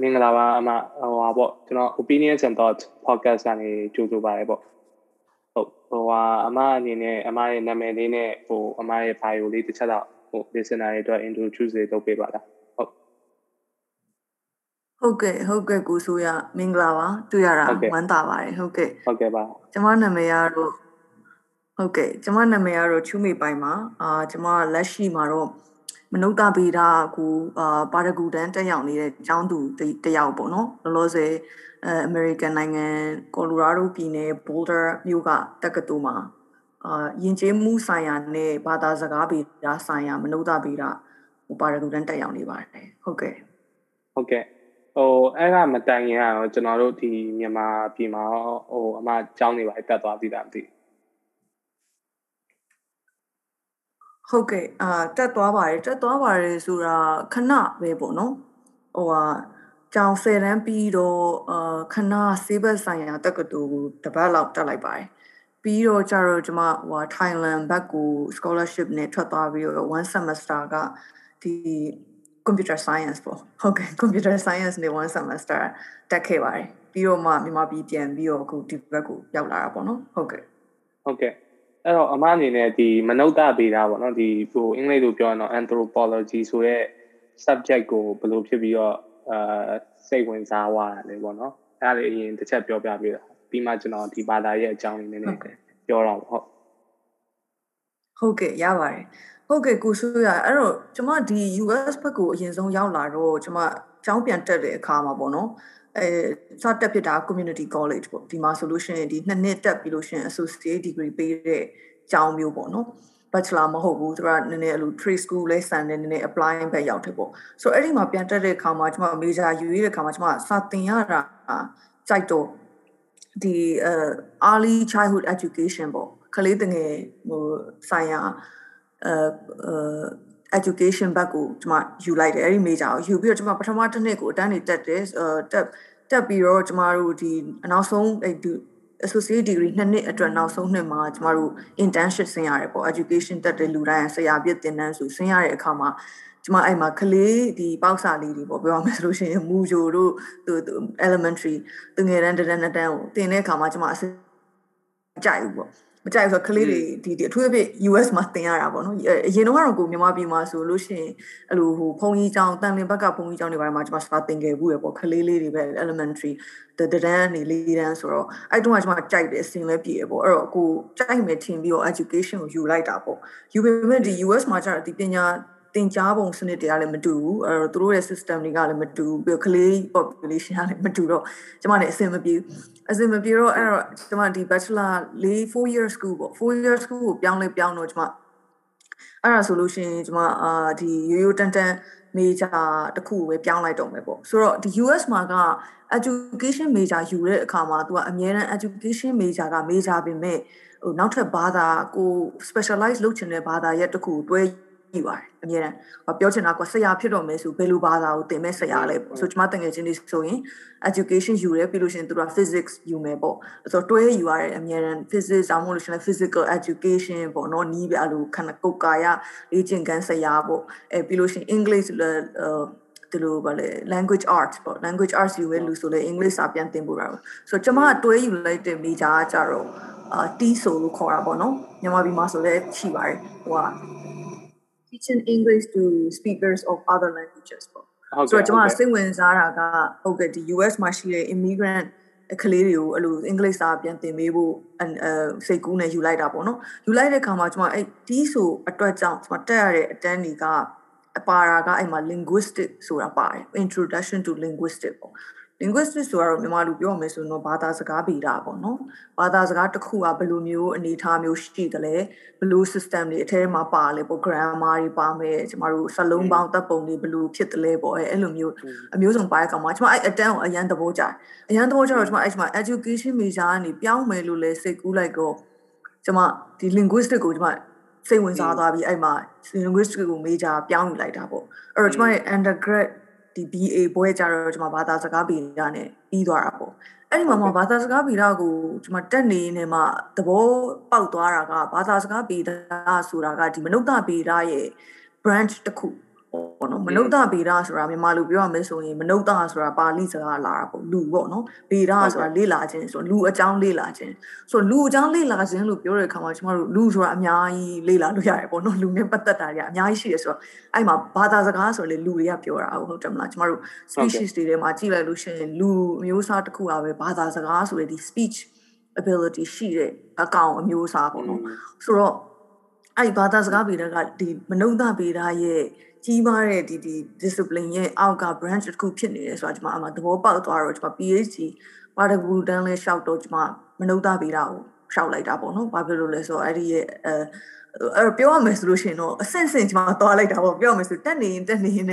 မင်္ဂလာပါအမဟိုပါပေါ့ကျွန်တော် opinions and thoughts podcast ကနေကြိုဆိုပါရပေါ့ဟုတ်ဟိုဟာအမအနေနဲ့အမရဲ့နာမည်လေးနဲ့ဟိုအမရဲ့ bio လေးတစ်ချက်တော့ဟို listener တွေအတွက် introduce လေးလုပ်ပေးပါလားဟုတ်ဟုတ်ကဲ့ဟုတ်ကဲ့ကိုဆိုရမင်္ဂလာပါတွေ့ရတာဝမ်းသာပါတယ်ဟုတ်ကဲ့ဟုတ်ကဲ့ပါကျွန်မနာမည်ကတော့ဟုတ်ကဲ့ကျွန်မနာမည်ကတော့ချူမေပိုင်ပါအာကျွန်မလက်ရှိမှာတော့ မနုဿဗေဒကိုအာပါရဂူတန်တက်ရောက်နေတဲ့ကျောင်းသူတယောက်ပေါ့နော်လောလောဆယ်အဲအမေရိကန်နိုင်ငံကော်လိုရာဒိုပြည်နယ်ဘော်ဒါမြို့ကတက္ကသိုလ်မှာအာယဉ်ကျေးမှုဆိုင်ရာနဲ့ဘာသာစကားဗေဒဆိုင်ရာမနုဿဗေဒဟိုပါရဂူတန်တက်ရောက်နေပါတယ်ဟုတ်ကဲ့ဟုတ်ကဲ့ဟိုအဲ့ကမတိုင်ခင်ကတော့ကျွန်တော်တို့ဒီမြန်မာပြည်မှာဟိုအမကျောင်းနေပါတက်သွားပြီးတာမသိဘူး ဟုတ်ကဲ့အာတက်သွားပါတယ်တက်သွားပါတယ်ဆိုတာခဏပဲပေါ့နော်ဟိုဟာကျောင်းဆယ်တန်းပြီးတော့အာခဏဆေးဘက်ဆိုင်ရာတက္ကသိုလ်ကိုတပတ်လောက်တက်လိုက်ပါတယ်ပြီးတော့ကျတော့ကျွန်မဟို Thailand ဘက်ကို scholarship နဲ့ထွက်သွားပြီးတော့ one semester ကဒီ computer science ပေါ့ဟုတ်ကဲ့ computer science နဲ့ one semester တက်ခဲ့ပါတယ်ပြီးတော့မှမြန်မာပြည်ပြန်ပြီးတော့အခုဒီဘက်ကိုရောက်လာတာပေါ့နော်ဟုတ်ကဲ့ဟုတ်ကဲ့ အဲ့တော့အမအနေနဲ့ဒီမနုဿဗေဒပေါ့နော်ဒီဟိုအင်္ဂလိပ်လိုပြောရင်တော့ anthropology ဆိုတဲ့ subject ကိုဘယ်လိုဖြစ်ပြီးတော့အာစိတ်ဝင်စားသွားတာလဲပေါ့နော်အဲ့ဒါလေးအရင်တစ်ချက်ပြောပြပေးတာပြီးမှကျွန်တော်ဒီဘာသာရဲ့အကြောင်းလေးနည်းနည်းပြောတော့ဟုတ်ဟုတ်ကဲ့ရပါတယ်ဟုတ်ကဲ့ကိုဆိုရအဲ့တော့ကျွန်မဒီ US ဘက်ကိုအရင်ဆုံးရောက်လာတော့ကျွန်မကျောင်းပြန်တက်တဲ့အခါမှာပေါ့နော် အဲစတက်ဖြစ်တာ community college ပေါ့ဒီမှာဆိုလို့ရှိရင်ဒီနှစ်နှစ်တက်ပြီးလို့ရှိရင် associate degree ပေးတဲ့ကျောင်းမျိုးပေါ့နော် bachelor မဟုတ်ဘူးသူကနည်းနည်းအဲ့လို trade school လဲဆန်နေနည်းနည်း apply ပဲရောက်တယ်ပေါ့ဆိုတော့အဲ့ဒီမှာပြန်တက်တဲ့အခါမှာကျွန်မ major ယူရတဲ့အခါမှာကျွန်မစာသင်ရတာကြိုက်တော့ဒီ early childhood education ပေါ့ကလေးတငယ်ဟိုဆိုင်ရာအဲ education ဘက်ကိုကျွန်မယူလိုက်တယ်အဲ့ဒီ major ကိုယူပြီးတော့ကျွန်မပထမတစ်နှစ်ကိုအတန်းနေတက်တယ်တက်တက်ပြီးတော့ကျမတို့ဒီအနောက်ဆုံးအဲ့ဒီ associate degree နှစ်နှစ်အတွက်နောက်ဆုံးနှစ်မှာကျမတို့ internship ဆင်းရတယ်ပေါ့ education တက်တဲ့လူတိုင်းဆရာပြည့်သင်တန်းဆိုဆင်းရတဲ့အခါမှာကျမအဲ့မှာကလေးဒီပေါက်စာလေးတွေပေါ့ပြောရမယ်ဆိုလို့ရှိရင်မူဂျိုတို့သူ elementary တငယ်တန်းတန်းတန်းတန်းကိုသင်တဲ့အခါမှာကျမအစကြိုက်ဘူးပေါ့ မကြိုက်ဆိုကလေးတွေဒီဒီအထူးအဖြင့် US မှာသင်ရတာပေါ့နော်အရင်တော့ကတော့ကိုမြန်မာပြည်မှာဆိုလို့ရှိရင်အဲ့လိုဟိုဖုန်ကြီးကျောင်းတန်လင်ဘက်ကဖုန်ကြီးကျောင်းတွေဘာမှကျွန်မစသင်ခဲ့ဘူးရပေါ့ကလေးလေးတွေပဲ elementary တဒန်းနေလေးတန်းဆိုတော့အဲ့တုန်းကကျွန်မကြိုက်တယ်အစင်လဲပြည့်ရပေါ့အဲ့တော့ကိုကြိုက်မယ်ထင်ပြီးတော့ education ကိုယူလိုက်တာပေါ့ယူပေမဲ့ဒီ US မှာကျတော့ဒီပညာ တင်ကြားပုံစနစ်တွေကလည်းမတူဘူးအဲ့တော့သူတို့ရဲ့ system တွေကလည်းမတူဘူးပြီးတော့ကလေး population ကလည်းမတူတော့ကျမလည်းအဆင်မပြေအဆင်မပြေတော့အဲ့တော့ကျမဒီ bachelor လေး4 year school ပေါ့4 year school ကိုပြောင်းလဲပြောင်းတော့ကျမအဲ့ဒါဆိုလို့ရှိရင်ကျမအာဒီရိုးရိုးတန်တန် major တခုကိုပဲပြောင်းလိုက်တော့မယ်ပေါ့ဆိုတော့ဒီ US မှာက education major ယူတဲ့အခါမှာ तू ကအများအား education major က major ပြင်မဲ့ဟိုနောက်ထပ်ဘာသာကို specialize လုပ်ချင်တဲ့ဘာသာရဲ့တခုတွဲ ကြည့်ပါတယ်အမြဲတမ်းဟောပြောချင်တာကဆရာဖြစ်တော့မယ်ဆိုဘယ်လိုဘာသာကိုသင်မဲ့ဆရာလဲပေါ့ဆိုကျွန်မတငယ်ချင်းတွေဆိုရင် education ယူရဲပြီးလို့ရှိရင်သူတို့က physics ယူမယ်ပေါ့ဆိုတော့တွဲယူရတယ်အမြဲတမ်း physics အောင်မလို့ရှိရင် physical education ပေါ့နော်နီးပြလို့ခဏကုတ်ကာရလေ့ကျင့်ခန်းဆရာပေါ့အဲပြီးလို့ရှိရင် English ဒီလိုဗာလေ language arts ပေါ့ language arts ယူရဲလူဆိုလေ English စာပြန်သင်ဖို့တာပေါ့ဆိုတော့ကျွန်မကတွဲယူလိုက်တဲ့ major ကကြတော့အာတီးဆိုလို့ခေါ်တာပေါ့နော်မြန်မာပြည်မှာဆိုလည်းရှိပါတယ်ဟိုက teaching English to speakers of other languages ပေါ့ဆိုတော့ကျွန်မစိတ်ဝင်စားတာကဟုတ်ကဲ့ဒီ US မှာရှိတဲ့ immigrant ကလေးတွေကိုအဲ့လိုအင်္ဂလိပ်စာပြန်သင်ပေးဖို့အဲစိတ်ကူးနဲ့ယူလိုက်တာပေါ့နော်ယူလိုက်တဲ့ခါမှာကျွန်မအဲ့ဒီဆိုအတွက်ကြောင့်ကျွန်မတက်ရတဲ့အတန်းတွေကအပါရာကအဲ့မှာ linguistic ဆိုတာပါတယ် introduction to linguistic ပေါ့ linguistics ဆိုတော့မြန်မာလူပြောမယ်ဆိုတော့ဘာသာစကားဗေဒပေါ့နော်ဘာသာစကားတစ်ခုကဘယ်လိုမျိုးအနေအထားမျိုးရှိတယ်လဲဘယ်လို system တွေအထဲမှာပါလဲပေါ့ grammar တွေပါမယ်ကျမတို့စလုံးပေါင်းတပ်ပုံတွေဘယ်လိုဖြစ်တယ်လဲပေါ့အဲအဲ့လိုမျိုးအမျိုးစုံပါတဲ့ကောင်မှာကျမအဲ့အတန်းကိုအရန်သဘောကျတယ်အရန်သဘောကျတော့ကျမအဲ့ကျမ education major ကနေပြောင်းမယ်လို့လဲစိတ်ကူးလိုက်တော့ကျမဒီ linguistic ကိုကျမစိတ်ဝင်စားသွားပြီးအဲ့မှာ linguistic ကို major ပြောင်းယူလိုက်တာပေါ့အဲ့တော့ကျမရဲ့ undergrad ဒီ BA ဘွဲကြတော့ကျွန်မဘာသာစကားဗေဒနဲ့ပြီးသွားတာပေါ့အဲ့ဒီမှာမှဘာသာစကားဗေဒကိုကျွန်မတက်နေနေမှသဘောပေါက်သွားတာကဘာသာစကားဗေဒဆိုတာကဒီမနုဿဗေဒရဲ့ branch တစ်ခုဟ ပေါ့နော်မနုဿဗေဒဆိုတာမြန်မာလိုပြောရမယ်ဆိုရင်မနုဿဆိုတာပါဠိစကားလာတာပေါ့လူပေါ့နော်ဗေဒဆိုတာလေ့လာခြင်းဆိုလူအကြောင်းလေ့လာခြင်းဆိုလူအကြောင်းလေ့လာခြင်းလို့ပြောတဲ့အခါမှာကျမတို့လူဆိုတာအများကြီးလေ့လာလို့ရတယ်ပေါ့နော်လူနဲ့ပတ်သက်တာတွေအများကြီးရှိတယ်ဆိုတော့အဲ့မှာဘာသာစကားဆိုလေလူတွေကပြောတာဟုတ်တယ်မလားကျမတို့ species တွေထဲမှာကြည့်လိုက်လို့ရှိရင်လူမျိုးစားတစ်ခုอ่ะပဲဘာသာစကားဆိုတဲ့ဒီ speech ability ရှိတဲ့အကောင်အမျိုးအစားပေါ့နော်ဆိုတော့အဲ့ဘာသာစကားဗေဒကဒီမနုဿဗေဒရဲ့ ကြီးမားတဲ့ဒီဒီ discipline ရဲ့အောက်က branch တစ်ခုဖြစ်နေတယ်ဆိုတာကျွန်မအမှသဘောပေါက်သွားတော့ကျွန်မ PhD ပါရဂူတန်းလဲရှောက်တော့ကျွန်မမနုဿဗေဒကိုရှောက်လိုက်တာပေါ့နော်ဘာဖြစ်လို့လဲဆိုတော့အဲ့ဒီရဲ့အဲအဲ့ပြောရမယ်ဆိုလို့ရှိရင်တော့အဆင့်ဆင့်ကျွန်မသွားလိုက်တာပေါ့ပြောရမယ်ဆိုတက်နေရင်တက်နေရင်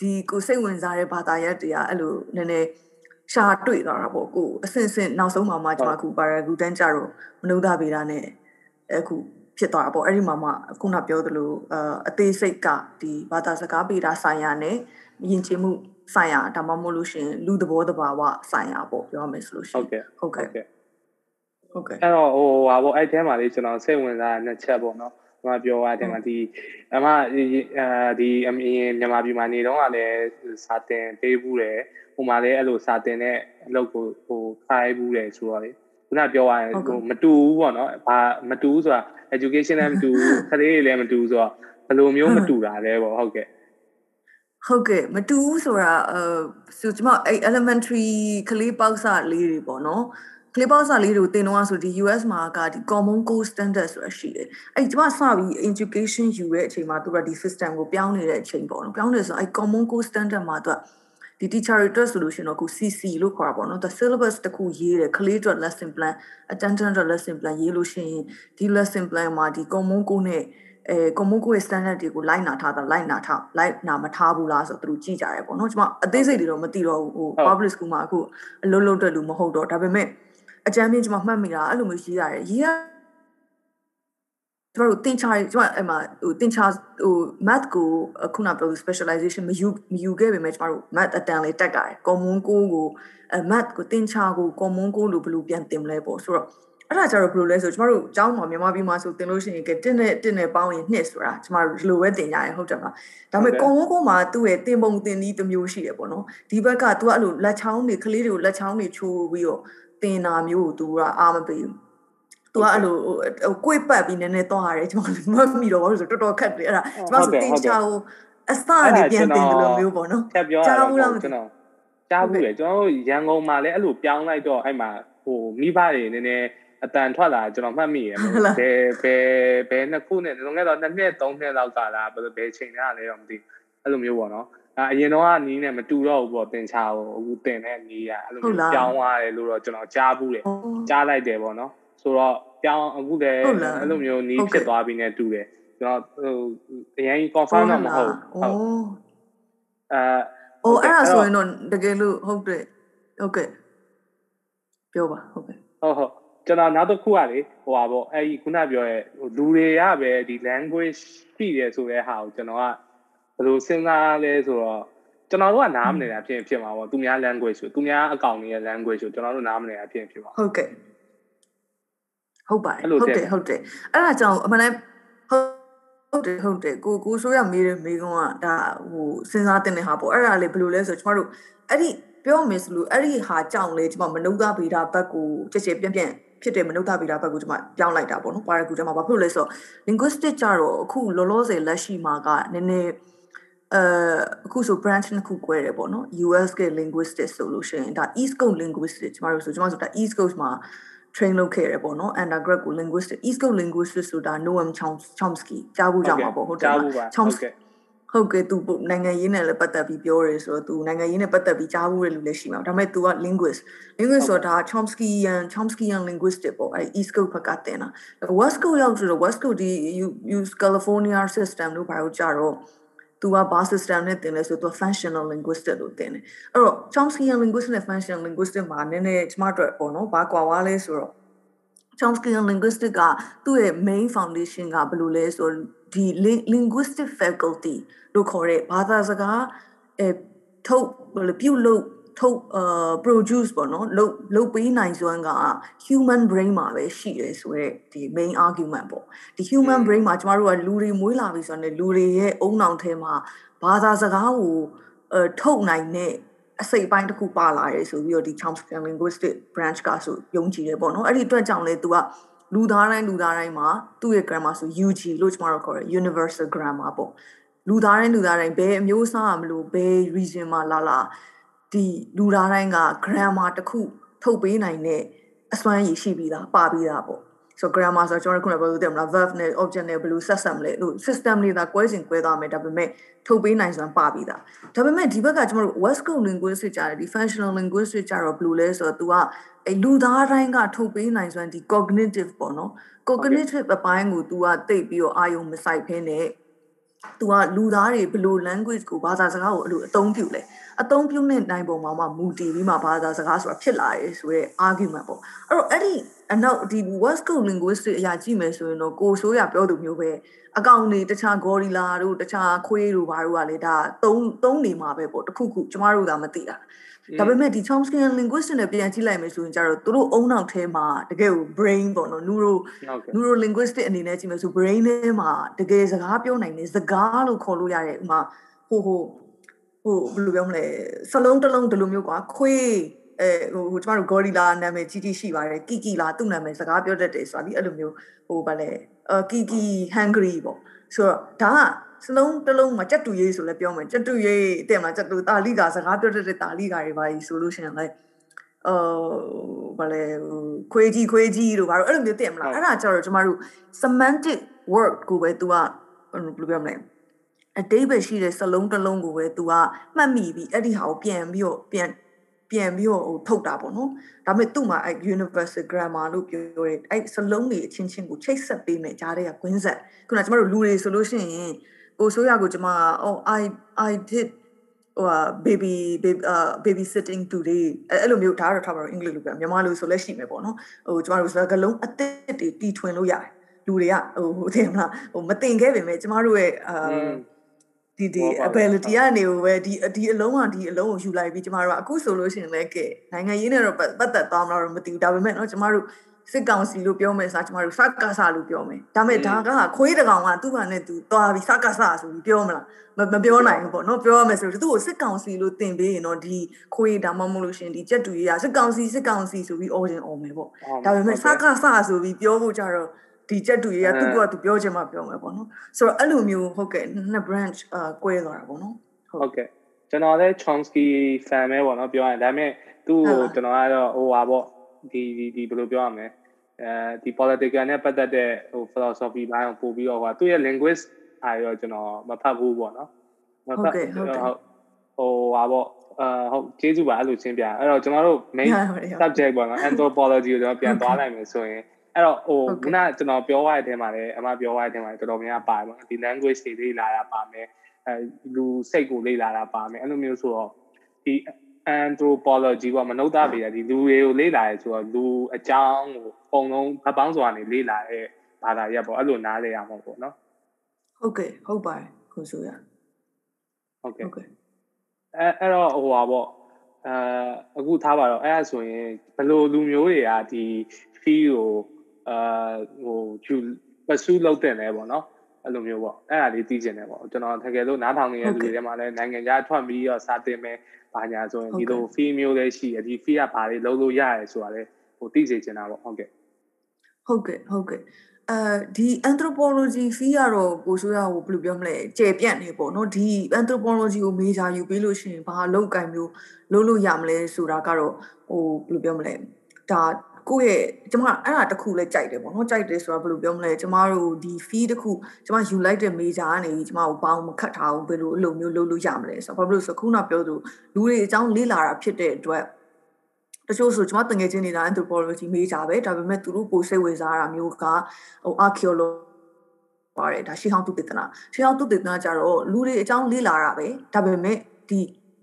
ဒီကိုစိတ်ဝင်စားတဲ့ဘာသာရပ်တွေကအဲ့လိုနည်းနည်းရှာတွေ့သွားတာပေါ့ကိုအဆင့်ဆင့်နောက်ဆုံးမှာမှကျွန်မအခုပါရဂူတန်းကြတော့မနုဿဗေဒနဲ့အခု ဖြစ်သွားတာပေါ့အဲ့ဒီမှာမှခုနပြောသလိုအသေးစိတ်ကဒီဘာသာစကားပေတာဆိုင်ရာနဲ့ယဉ်ကျေးမှုဆိုင်ရာဒါမှမဟုတ်လို့ရှင်လူသဘောတဘာဝဆိုင်ရာပေါ့ပြောရမယ်ဆိုလို့ရှင်ဟုတ်ကဲ့ဟုတ်ကဲ့ဟုတ်ကဲ့အဲ့တော့ဟိုဟာပေါ့အဲ့ထဲမှာလေးကျွန်တော်စိတ်ဝင်စားတဲ့နှစ်ချက်ပေါ့နော်ကျွန်မပြောရတဲ့မှာဒီအမအဲဒီအရင်မြန်မာပြည်မှာနေတော့ကလည်းစာတင်ပေးဘူးတယ်ဟိုမှာလည်းအဲ့လိုစာတင်တဲ့အလုပ်ကိုဟိုခိုင်းဘူးတယ်ဆိုတော့လေခုနပြောရရင်ဟိုမတူဘူးပေါ့နော်ဘာမတူဘူးဆိုတာ education လည်းမတူဘူးခလေးတွေလည်းမတူဘူးဆိုတော့ဘယ်လိုမျိုးမတူတာလဲပေါ့ဟုတ်ကဲ့ဟုတ်ကဲ့မတူဘူးဆိုတာအဲဆိုကျွန်မအဲ့ elementary ကလေးပေါက်စလေးတွေပေါ့နော်ကလေးပေါက်စလေးတွေကိုတင်တော့ဆိုဒီ US မှာကဒီ common core standard ဆိုတာရှိတယ်အဲ့ကျွန်မစပြီး education ယူတဲ့အချိန်မှာသူကဒီ system ကိုပြောင်းနေတဲ့အချိန်ပေါ့နော်ပြောင်းနေဆိုအဲ့ common core standard မှာသူက ဒီ teacher တွေအတွက်ဆိုလို့ရှိရင်တော့ခု CC လို့ခေါ်တာပေါ့နော် the syllabus တခုရေးတယ် clay အတွက် lesson plan attendant အတွက် lesson plan ရေးလို့ရှိရင်ဒီ lesson plan မှာဒီ common core နဲ့အဲ common core standard တွေကိုလိုက်နာထားတာလိုက်နာထားလိုက်နာမထားဘူးလားဆိုတော့သူတို့ကြည့်ကြရဲပေါ့နော်ကျွန်မအသေးစိတ်တွေတော့မသိတော့ဘူးဟို public school မှာအခုအလုံးလုံးတက်လို့မဟုတ်တော့ဒါပေမဲ့အကြမ်းမြင့်ကျွန်မမှတ်မိတာအဲ့လိုမျိုးရေးရတယ်ရေးရ ကျမတို့တင်ချာကျမအဲ့မှာဟိုတင်ချာဟို math ကိုခုနပြောလို့ specialization မယူမယူခဲ့ပေမဲ့ကျမတို့ math အတန်လေးတက်ကြတယ် common core ကိုအဲ math ကိုတင်ချာကို common core လို့ဘယ်လိုပြန်တင်မလဲပေါ့ဆိုတော့အဲ့ဒါကြတော့ဘယ်လိုလဲဆိုကျမတို့အကြောင်းမှာမြန်မာပြည်မှာဆိုတင်လို့ရှိရင်ကတင်းနဲ့တင်းနဲ့ပေါင်းရင်နှစ်ဆိုတာကျမတို့ဒီလိုပဲတင်ကြရဟုတ်တယ်မလားဒါပေမဲ့ common core မှာသူ့ရဲ့တင်ပုံတင်နည်းတစ်မျိုးရှိတယ်ပေါ့နော်ဒီဘက်က तू အဲ့လိုလက်ချောင်းတွေကလေးတွေကိုလက်ချောင်းတွေချိုးပြီးတော့တင်တာမျိုးကို तू ကအားမပေးဘူး သူကအဲ့လိုဟိုကိုယ်ပတ်ပြီးနည်းနည်းသွားရတယ်ကျွန်တော်မမိတော့ဘူးဆိုတော်တော်ခက်တယ်အဲ့ဒါကျွန်တော်ဆိုတင်ချာကိုအစကနေပြန်တင်တယ်လို့မျိုးပေါ့နော်ချက်ပြောကြားဘူးလားကျွန်တော်ကြားဘူးလေကျွန်တော်ရန်ကုန်မှာလည်းအဲ့လိုပြောင်းလိုက်တော့အဲ့မှာဟိုမိဘတွေနည်းနည်းအတန်ထွက်လာကျွန်တော်မှတ်မိရယ်ဘယ်ဘယ်ဘယ်နှစ်ခုနဲ့လုံးခဲ့တော့နှစ်နှစ်သုံးနှစ်လောက်ကလာဘယ်ဘယ်ချိန်ကလဲတော့မသိအဲ့လိုမျိုးပေါ့နော်အရင်တော့ကနီးနဲ့မတူတော့ဘူးပေါ့တင်ချာကိုအခုတင်တဲ့နီးကအဲ့လိုမျိုးပြောင်းသွားတယ်လို့တော့ကျွန်တော်ကြားဘူးတယ်ကြားလိုက်တယ်ပေါ့နော် ဆိုတော့ပြောင်းအခုလည်းအဲ့လိုမျိုးနီးဖြစ်သွားပြီနဲ့တူတယ်ကျွန်တော်ဟိုအရင် confirm တော့မဟုတ်ဟုတ်အဲအိုးအဲ့ဒါဆိုရင်တော့တကယ်လို့ဟုတ်တယ်ဟုတ်ကဲ့ပြောပါဟုတ်ကဲ့ဟုတ်ဟုတ်ကျွန်တော်နောက်တစ်ခုကလေဟိုပါပေါ့အဲ့ဒီခုနပြောရဲလူတွေကပဲဒီ language ရှိတယ်ဆိုတဲ့ဟာကိုကျွန်တော်ကဘယ်လိုစဉ်းစားလဲဆိုတော့ကျွန်တော်တို့ကနားမနေတာဖြစ်ဖြစ်မှာပေါ့သူများ language ဆိုသူများအကောင့်တွေရဲ့ language ဆိုကျွန်တော်တို့နားမနေတာဖြစ်ဖြစ်ပါဟုတ်ကဲ့ ဟုတ်ပါတယ်ဟုတ်တယ်ဟုတ်တယ်အဲ့ဒါကြောင့်အမှန်တမ်းဟုတ်တယ်ဟုတ်တယ်ကိုကိုဆိုရမေးတယ်မေးကုန်းကဒါဟိုစဉ်းစားတင်တဲ့ဟာပေါ့အဲ့ဒါလေဘယ်လိုလဲဆိုတော့ကျမတို့အဲ့ဒီပြောမယ်ဆိုလို့အဲ့ဒီဟာကြောင့်လေကျမမနုဿဗေဒဘက်ကိုကြက်ကြက်ပြန့်ပြန့်ဖြစ်တဲ့မနုဿဗေဒဘက်ကိုကျမပြောင်းလိုက်တာပေါ့နော်ပါရဂူထဲမှာဘာဖြစ်လို့လဲဆိုတော့ linguistic ကြတော့အခုလောလောဆယ်လက်ရှိမှာကနည်းနည်းအဲအခုဆို branch နှစ်ခု꿰တယ်ပေါ့နော် US က linguistics ဆိုလို့ရှိရင်ဒါ East Coast linguistics ကျမတို့ဆိုကျမတို့ဆိုတာ East Coast မှာ train လုပ်ခဲ့ရပေါ့နော် undergrad ကို linguistic East Coast linguistics ဆိုတာ Noam Chomsky ကြားဘူးကြမှာပေါ့ဟုတ်တယ်ကြားဘူးပါ Chomsky ဟုတ်ကဲ့သူနိုင်ငံရေးနဲ့လည်းပတ်သက်ပြီးပြောရဲဆိုတော့သူနိုင်ငံရေးနဲ့ပတ်သက်ပြီးကြားဘူးရလူလည်းရှိမှာဒါပေမဲ့ तू က linguist linguist ဆိုတာ Chomskyan Chomskyan linguistic ပေါ့အဲ East Coast ဘက်ကတင်တာ West Coast ရောက်ဆိုတော့ West Coast ဒီ use California system လို့ဘာလို့ကြတော့ သူကဘာ system နဲ့သင်လဲဆိုတော့ functional linguistic လို့သင်တယ်အဲ့တော့ Chomskyan linguistic နဲ့ functional linguistic မှာနည်းနည်းကျမတို့ပေါ့နော်ဘာကွာဝါလဲဆိုတော့ Chomskyan linguistic ကသူ့ရဲ့ main foundation ကဘယ်လိုလဲဆိုတော့ဒီ linguistic faculty လို့ခေါ်တဲ့ဘာသာစကားအဲထုတ်ပြုလုပ် ထုတ်အာ produce ပေါ့နော်လုတ်လုတ်ပေးနိုင်စွမ်းက human brain မှာပဲရှိတယ်ဆိုတော့ဒီ main argument ပေါ့ဒီ human brain မှာကျမတို့ကလူတွေမွေးလာပြီဆိုတော့လူတွေရဲ့အုံနောင်ထဲမှာဘာသာစကားကိုအထုတ်နိုင်တဲ့အစိတ်ပိုင်းတစ်ခုပါလာတယ်ဆိုပြီးတော့ဒီ Chomsky linguistic branch ကဆိုယုံကြည်တယ်ပေါ့နော်အဲ့ဒီအတွက်ကြောင့်လေ तू ကလူသားတိုင်းလူသားတိုင်းမှာသူ့ရဲ့ grammar ဆို UG လို့ကျွန်တော်တို့ခေါ်တယ် universal grammar ပေါ့လူသားတိုင်းလူသားတိုင်းဘယ်အမျိုးအစားမလို့ဘယ် region မှာလာလာ ဒီလူသားတိုင်းက grammar တစ်ခုထုတ်ပေးနိုင်တဲ့အစွမ်းရည်ရှိပြီးသားပါပြီးသားပေါ့ဆို grammar ဆိုကျွန်တော်ခုနကပြောလို့တယ်မလား verb နဲ့ object နဲ့ဘယ်လိုဆက်ဆက်မလဲလို့ system လေးသာကွဲစဉ်ကွဲသွားမယ်ဒါပေမဲ့ထုတ်ပေးနိုင်စွမ်းပါပြီးသားဒါပေမဲ့ဒီဘက်ကကျွန်တော်တို့ west coast linguistic ကြားတယ်ဒီ functional linguistic ကြားတော့ဘယ်လိုလဲဆိုတော့ तू ကအဲလူသားတိုင်းကထုတ်ပေးနိုင်စွမ်းဒီ cognitive ပေါ့နော် cognitive အပိုင်းကို तू ကသိပြီးတော့အာယုံမဆိုင်ဖင်းနဲ့ तू ကလူသားတွေဘယ်လို language ကိုဘာသာစကားကိုအဲ့လိုအသုံးပြုလဲ အသုံးပြုနေနိုင်ပုံမှာမှမူတည်ပြီးမှဘာသာစကားဆိုတာဖြစ်လာရဲဆိုရဲ argument ပေါ့အဲ့တော့အဲ့ဒီအနောက်ဒီ West Coast linguistic အရာကြည့်မယ်ဆိုရင်တော့ကိုဆိုးရပြောသူမျိုးပဲအကောင့်တွေတခြား gorilla တို့တခြားခွေးတို့ဘာတို့ကလေဒါသုံးသုံးနေမှာပဲပေါ့တခုခုကျမတို့သာမသိတာဒါပေမဲ့ဒီ Chomsky linguistic နဲ့ပြန်ကြည့်လိုက်မယ်ဆိုရင်ကျတော့သူတို့အုံနောက်ထဲမှာတကယ်ကို brain ပေါ့နော် neuro neuro linguistic အနေနဲ့ကြည့်မယ်ဆို brain ထဲမှာတကယ်စကားပြောနိုင်တဲ့စကားလို့ခေါ်လို့ရတဲ့ဥမာဟိုဟို ဟိုဘယ်လိုပြောမလဲစလုံးတစ်လုံးဒီလိုမျိုးကွာခွေးအဲဟိုကျမတို့ gorilla နာမည်ကြီးကြီးရှိပါတယ် kiki လာသူ့နာမည်စကားပြောတတ်တယ်ဆိုတာဒီအဲ့လိုမျိုးဟိုဗာလဲအာ kiki hungry ပေါ့ဆိုတော့ဒါကစလုံးတစ်လုံးမှာကြက်တူရေးဆိုလဲပြောမယ်ကြက်တူရေးတဲ့မလားကြက်တူတာလိကာစကားပြောတတ်တဲ့တာလိကာတွေပါကြီးဆိုလို့ရှိရင်လဲအော်ဗာလဲခွေးကြီးခွေးကြီးတို့ဘာလို့အဲ့လိုမျိုးသိမလားအဲ့ဒါကြတော့ကျမတို့ semantic word ကိုပဲ तू ကဘယ်လိုပြောမလဲ အတိတ်ပဲရှိတဲ့စလုံးတစ်လုံးကိုပဲ तू ကမှတ်မိပြီးအဲ့ဒီဟာကိုပြန်ပြီးတော့ပြန်ပြန်ပြီးတော့ဟိုထုတ်တာပေါ့နော်ဒါပေမဲ့သူ့မှာအဲ့ universal grammar လို့ပြောရဲအဲ့စလုံးတွေအချင်းချင်းကိုချိတ်ဆက်ပေးမယ်ကြားတဲ့ကကွင်းဆက်ခုနကကျမတို့လူတွေဆိုလို့ရှိရင်ကိုဆိုးရကိုကျမအော် I I did ဟို baby baby uh baby sitting today အဲ့လိုမျိုးဒါတော့ထားပါတော့အင်္ဂလိပ်လိုပြောမြန်မာလိုဆိုလည်းရှိမယ်ပေါ့နော်ဟိုကျမတို့စကားလုံးအသစ်တွေတီထွင်လို့ရတယ်လူတွေကဟိုဟိုတင်မလားဟိုမတင်ခဲ့ပေမဲ့ကျမတို့ရဲ့အာ ဒီဒီ ability ကနေပဲဒီဒီအလုံးကဒီအလုံးကိုယူလိုက်ပြီးကျမတို့ကအခုဆိုလို့ရှိရင်လည်းကဲနိုင်ငံရေးနဲ့တော့ပတ်သက်သွားမလားတော့မသိဘူးဒါပေမဲ့เนาะကျမတို့စစ်ကောင်စီလို့ပြောမယ်ဆိုကျမတို့စကားဆာလို့ပြောမယ်ဒါပေမဲ့ဒါကခွေးတကောင်ကသူ့ဘာနဲ့သူသွားပြီးစကားဆာဆိုပြီးပြောမလားမပြောနိုင်ဘူးပေါ့နော်ပြောရမယ်ဆိုတော့သူ့ကိုစစ်ကောင်စီလို့တင်ပေးရင်တော့ဒီခွေးဒါမှမဟုတ်လို့ရှင်ဒီကြက်တူကြီးကစစ်ကောင်စီစစ်ကောင်စီဆိုပြီးအော်ရင်အော်မယ်ပေါ့ဒါပေမဲ့စကားဆာဆိုပြီးပြောဖို့ကြတော့ ဒီချက်တူတွေကသူ့ကသူပြောချင်မှပြောမယ်ပေါ့နော်ဆိုတော့အဲ့လိုမျိုးဟုတ်ကဲ့နှစ် branch အာကွဲသွားတာပေါ့နော်ဟုတ်ကဲ့ကျွန်တော်လည်း Chomsky fan ပဲပေါ့နော်ပြောရင်ဒါပေမဲ့သူ့ကိုကျွန်တော်ကတော့ဟိုပါပေါ့ဒီဒီဒီဘယ်လိုပြောရမလဲအဲဒီ political နဲ့ပတ်သက်တဲ့ဟို philosophy ဘိုင်းကိုပို့ပြီးတော့ဟိုသူ့ရဲ့ linguist အားရောကျွန်တော်မဖတ်ဘူးပေါ့နော်မဖတ်ဟုတ်ကဲ့ဟုတ်ကဲ့ဟိုပါပေါ့အာဟုတ်ကျေးဇူးပါအဲ့လိုချင်းပြအဲ့တော့ကျွန်တော်တို့ main subject ပေါ့နော် anthropology ကိုကျွန်တော်ပြန်သွားနိုင်မယ်ဆိုရင် အဲ့တော့ဟိုခုနကျွန်တော်ပြောရတဲ့အထဲမှာလည်းအမပြောရတဲ့အထဲမှာတော်တော်များများပါတယ်ပေါ့ဒီ language တွေလေ့လာတာပါမယ်အဲလူစိတ်ကိုလေ့လာတာပါမယ်အဲ့လိုမျိုးဆိုတော့ဒီ anthropology ကမနုဿဗေဒဒီလူတွေကိုလေ့လာရဲဆိုတော့လူအကြောင်းကိုပုံလုံးဗပောင်းစွာနေလေ့လာတဲ့ဘာသာရပ်ပေါ့အဲ့လိုနားလည်ရမှာပေါ့နော်ဟုတ်ကဲ့ဟုတ်ပါတယ်ခုဆိုရဟုတ်ကဲ့ဟုတ်ကဲ့အဲအဲ့တော့ဟိုပါပေါ့အဲအခုထားပါတော့အဲ့ဒါဆိုရင်ဘယ်လိုလူမျိုးတွေကဒီ fee ကို အာဟိုယူပစုလောက်တင်လဲပေါ့နော်အဲ့လိုမျိုးပေါ့အဲ့ဒါလေးသိကျင်တယ်ပေါ့ကျွန်တော်တကယ်လို့နားထောင်နေတဲ့လူတွေထဲမှာလည်းနိုင်ငံခြားထွက်ပြီးတော့စာတင်မယ်ဘာညာဆိုရင်ဒီလို fee မျိုးလည်းရှိတယ်ဒီ fee ကဘာတွေလုံးလို့ရရဲဆိုတာလည်းဟိုသိစေချင်တာပေါ့ဟုတ်ကဲ့ဟုတ်ကဲ့ဟုတ်ကဲ့အဲဒီ anthropology fee ကတော့ကိုဆိုရဟိုဘယ်လိုပြောမလဲကျေပြန့်နေပေါ့နော်ဒီ anthropology ကို major ယူပြီးလို့ရှိရင်ဘာလောက်ကင်မျိုးလုပ်လို့ရမလဲဆိုတာကတော့ဟိုဘယ်လိုပြောမလဲဒါ ကိုယ့်ရဲ့ကျမအဲ့ဒါတခုလဲကြိုက်တယ်ပေါ့နော်ကြိုက်တယ်ဆိုတာဘယ်လိုပြောမလဲကျမတို့ဒီ fee တခုကျမယူလိုက်တဲ့ major ကနေကျမကိုပေါင်းမခတ်ထားဘူးဘယ်လိုအလိုမျိုးလုပ်လို့ရမလဲဆိုတော့ဘာဖြစ်လို့ဆိုခုနပြောသူလူတွေအကြောင်းလေ့လာတာဖြစ်တဲ့အတွက်တချို့ဆိုကျွန်မတငယ်ချင်းနေတာ anthropology major ပဲဒါပေမဲ့သူတို့ပိုစိတ်ဝင်စားတာမျိုးကဟို archaeology ပါတယ်ဒါရှေးဟောင်းသူတည်တနာရှေးဟောင်းသူတည်တနာကြတော့လူတွေအကြောင်းလေ့လာတာပဲဒါပေမဲ့ဒီ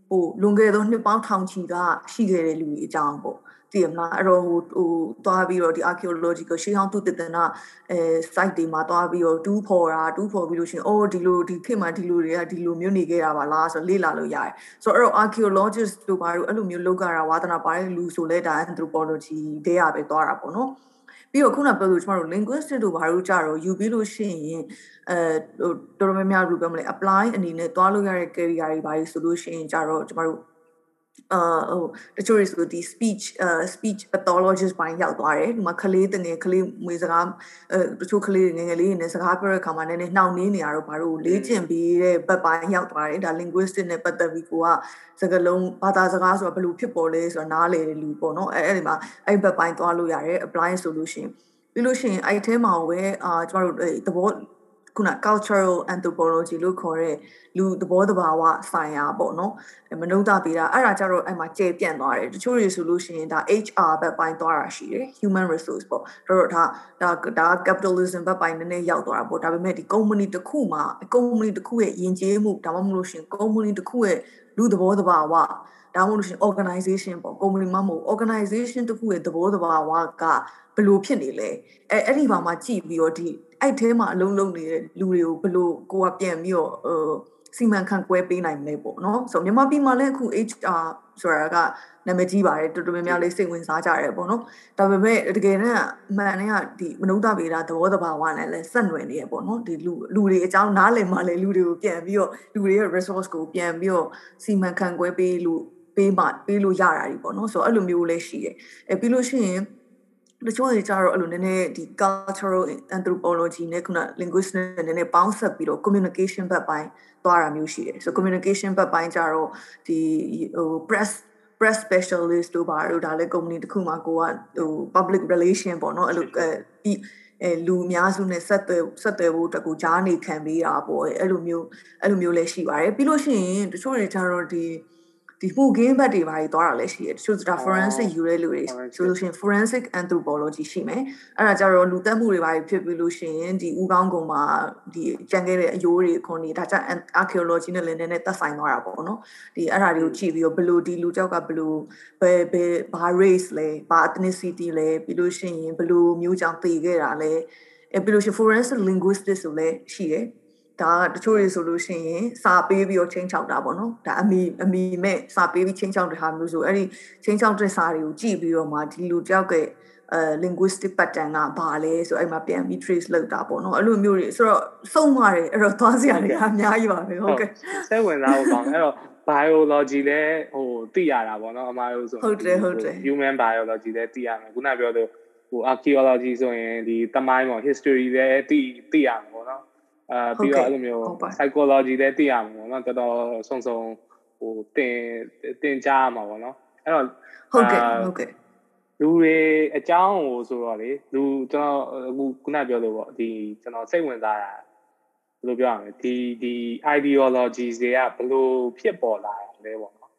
ဟိုလွန်ခဲ့သောနှစ်ပေါင်းထောင်ချီကရှိခဲ့တဲ့လူတွေအကြောင်းပေါ့ တည်မလားအဲ့တော့ဟိုဟိုသွားပြီးတော့ဒီ archaeological ရှေးဟောင်းသူတည်တနာအဲ site တွေမှာသွားပြီးတော့တူးဖော်တာတူးဖော်ပြီးလို့ရှိရင်အော်ဒီလိုဒီခေတ်မှာဒီလိုတွေကဒီလိုမျိုးနေခဲ့တာပါလားဆိုလေ့လာလို့ရတယ်ဆိုတော့အဲ့တော့ archaeologist တို့ဘာလို့အဲ့လိုမျိုးလောက်ကြတာဝါသနာပါတဲ့လူဆိုလဲဒါ anthropology တဲ့ရပဲသွားတာပေါ့နော်ပြီးတော့ခုနပြောလို့ကျမတို့ linguistic တို့ဘာလို့ကြတော့ယူပြီးလို့ရှိရင်အဲဟိုတော်တော်များများလို့ပြောမလဲ apply အနေနဲ့တွားလို့ရတဲ့ career တွေဘာလို့ဆိုလို့ရှိရင်ကြတော့ကျမတို့ အာဟိုတချို့တွေဆိုဒီ speech uh speech pathologist ဘိုင်းရောက်သွားတယ်ဒီမှာကလေးတငယ်ကလေးမွေစကားအဲတချို့ကလေးငယ်ငယ်လေးတွေနဲ့စကားပြောတဲ့အခါမှာနည်းနည်းနှောင့်နှေးနေရတော့ဘာလို့လေ့ကျင့်ပြီးတဲ့ဘက်ပိုင်းရောက်သွားတယ်ဒါ linguistic နဲ့ပတ်သက်ပြီးကိုကစကားလုံးဘာသာစကားဆိုတာဘယ်လိုဖြစ်ပေါ်လဲဆိုတာနားလည်တဲ့လူပေါ့နော်အဲအဲ့ဒီမှာအဲ့ဘက်ပိုင်းသွားလို့ရတယ် apply solution ပြီးလို့ရှိရင်အဲ့ထဲမှာပဲအာကျမတို့သဘော ခုန cultural anthropology လို့ခေါ်တဲ့လူသဘောတဘာဝဆိုင်ရာပေါ့နော်မနုဿပေးတာအဲ့ဒါကြတော့အဲ့မှာကျေပြန့်သွားတယ်တချို့တွေဆိုလို့ရှိရင်ဒါ HR ဘက်ပိုင်းသွားတာရှိတယ် human resource ပေါ့တော့ဒါဒါဒါ capitalism ဘက်ပိုင်းနည်းနည်းရောက်သွားတာပေါ့ဒါပေမဲ့ဒီ company တစ်ခုမှာ company တစ်ခုရဲ့ယဉ်ကျေးမှုဒါမှမဟုတ်လို့ရှိရင် company တစ်ခုရဲ့လူသဘောတဘာဝဒါမှမဟုတ်လို့ရှိရင် organization ပေါ့ company မှာမဟုတ် organization တစ်ခုရဲ့သဘောတဘာဝကဘယ်လိုဖြစ်နေလဲအဲအဲ့ဒီဘာမှကြည့်ပြီးတော့ဒီ အဲ့ထဲမှာအလုံးလုံးနေတဲ့လူတွေကိုဘယ်လိုကိုကပြန်ပြီးတော့ဟိုစီမံခန့်ခွဲပေးနိုင်မလဲပေါ့နော်ဆိုမြန်မာပြည်မှာလည်းအခု HR ဆိုတာကနာမည်ကြီးပါတယ်တော်တော်များများလေးစိတ်ဝင်စားကြတယ်ပေါ့နော်ဒါပေမဲ့တကယ်တမ်းအမှန်တည်းကဒီမနုဿဗေဒသဘောတဘာဝနဲ့လည်းဆက်နွယ်နေရပေါ့နော်ဒီလူလူတွေအကြောင်းနားလည်မှလည်းလူတွေကိုပြန်ပြီးတော့လူတွေရဲ့ resource ကိုပြန်ပြီးတော့စီမံခန့်ခွဲပေးလို့ပေးမှပေးလို့ရတာ E ပေါ့နော်ဆိုတော့အဲ့လိုမျိုးလေးရှိတယ်အဲပြီးလို့ရှိရင် တချို့တွေကြတော့အဲ့လိုနည်းနည်းဒီ cultural anthropology နဲ့ခုန linguistics နဲ့နည်းနည်းပေါင်းဆက်ပြီးတော့ communication ဘက်ပိုင်းသွားတာမျိုးရှိတယ်ဆို communication ဘက်ပိုင်းကြတော့ဒီဟို press press specialist တို့ပါတို့ဒါလည်း company တစ်ခုမှာကိုကဟို public relation ပေါ့နော်အဲ့လိုဒီအဲလူအများစုနဲ့ဆက်သွယ်ဆက်သွယ်ဖို့တကူကြားနေခံပေးတာပေါ့အဲ့လိုမျိုးအဲ့လိုမျိုးလည်းရှိပါတယ်ပြီးလို့ရှိရင်တချို့တွေကြတော့ဒီ ဒီမှုကင်းဘက်တွေဘာတွေသွားတာလည်းရှိတယ်တချို့ဆိုတာ forensic ယူတဲ့လူတွေဆိုလို့ရှိရင် forensic anthropology ရှိမယ်အဲ့ဒါကြတော့လူသက်မှုတွေဘာတွေဖြစ်ပြီးလို့ရှိရင်ဒီဥကောင်းကုံမှာဒီကြံခဲ့တဲ့အယိုးတွေခွန်တွေဒါကြ archaeology နဲ့လည်းနည်းနည်းသက်ဆိုင်သွားတာပေါ့နော်ဒီအဲ့ဒါတွေကိုကြည့်ပြီးတော့ဘယ်လိုဒီလူကြောက်ကဘယ်လိုဘယ်ဘယ်ဘာ race လဲဘာ ethnicity လဲပြီးလို့ရှိရင်ဘယ်လိုမျိုးကြောင့်တည်ခဲ့တာလဲအဲပြီးလို့ရှိရင် forensic linguistics ဆိုလည်းရှိတယ် ဒါကတချို့တွေဆိုလို့ရှိရင်စာပေးပြီးတော့ချင်းချောက်တာပေါ့နော်ဒါအမီအမီမဲ့စာပေးပြီးချင်းချောက်တဲ့ဟာမျိုးဆိုအဲ့ဒီချင်းချောက်တဲ့စာတွေကိုကြည့်ပြီးတော့မှဒီလူတယောက်ကအဲ linguistic pattern ကဘာလဲဆိုအဲ့မှာပြန်ပြီး trace လုပ်တာပေါ့နော်အဲ့လိုမျိုးတွေဆိုတော့စုံပါတယ်အဲ့တော့သွားစရာတွေအများကြီးပါပဲဟုတ်ကဲ့စိတ်ဝင်စားဖို့ကောင်းအဲ့တော့ biology လဲဟိုသိရတာပေါ့နော်အမားတို့ဆိုဟုတ်တယ်ဟုတ်တယ် human biology လဲသိရမယ်ခုနပြောလို့ဟို archaeology ဆိုရင်ဒီတမိုင်းပေါ့ history လဲသိသိရမှာပေါ့နော် အာပြီးတော့အဲ့လိုမျိုး psychology လည်းသိရမှာပေါ့နော်တော်တော်ဆုံဆုံဟိုတင်တင်ကြားမှာပေါ့နော်အဲ့တော့ဟုတ်ကဲ့ဟုတ်ကဲ့လူတွေအကြောင်းကိုဆိုတော့လေလူကျွန်တော်အခုခုနပြောလို့ပေါ့ဒီကျွန်တော်စိတ်ဝင်စားတာဘယ်လိုပြောရမလဲဒီဒီ ideologies တွေကဘယ်လိုဖြစ်ပေါ်လာလဲပေါ့နော်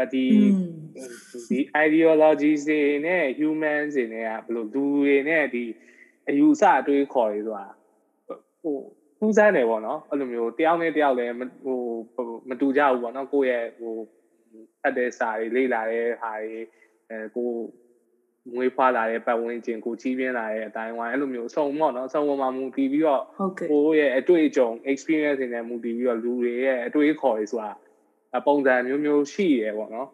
အဒီဒီ ideologies တွေနဲ့ humans တွေနဲ့ကဘယ်လိုလူတွေနဲ့ဒီအယူအဆအတွေးခေါ်တွေဆိုတာဟို ထူးဆန်းတယ်ပေါ့နော်အဲ့လိုမျိုးတယောက်နဲ့တယောက်လည်းဟိုမတူကြဘူးပေါ့နော်ကိုယ့်ရဲ့ဟိုအပ်တဲ့စာတွေလေ့လာတဲ့ဟာတွေအဲကိုငွေဖွာလာတဲ့ပတ်ဝန်းကျင်ကိုကြီးပြင်းလာတဲ့အတိုင်းဝိုင်းအဲ့လိုမျိုးအဆုံးပေါ့နော်အဆုံးပေါ်မှာမူတည်ပြီးတော့ကိုရဲ့အတွေ့အကြုံ experience တွေနဲ့မူတည်ပြီးတော့လူတွေရဲ့အတွေ့အခေါ်တွေဆိုတာပုံစံမျိုးမျိုးရှိရပေါ့နော်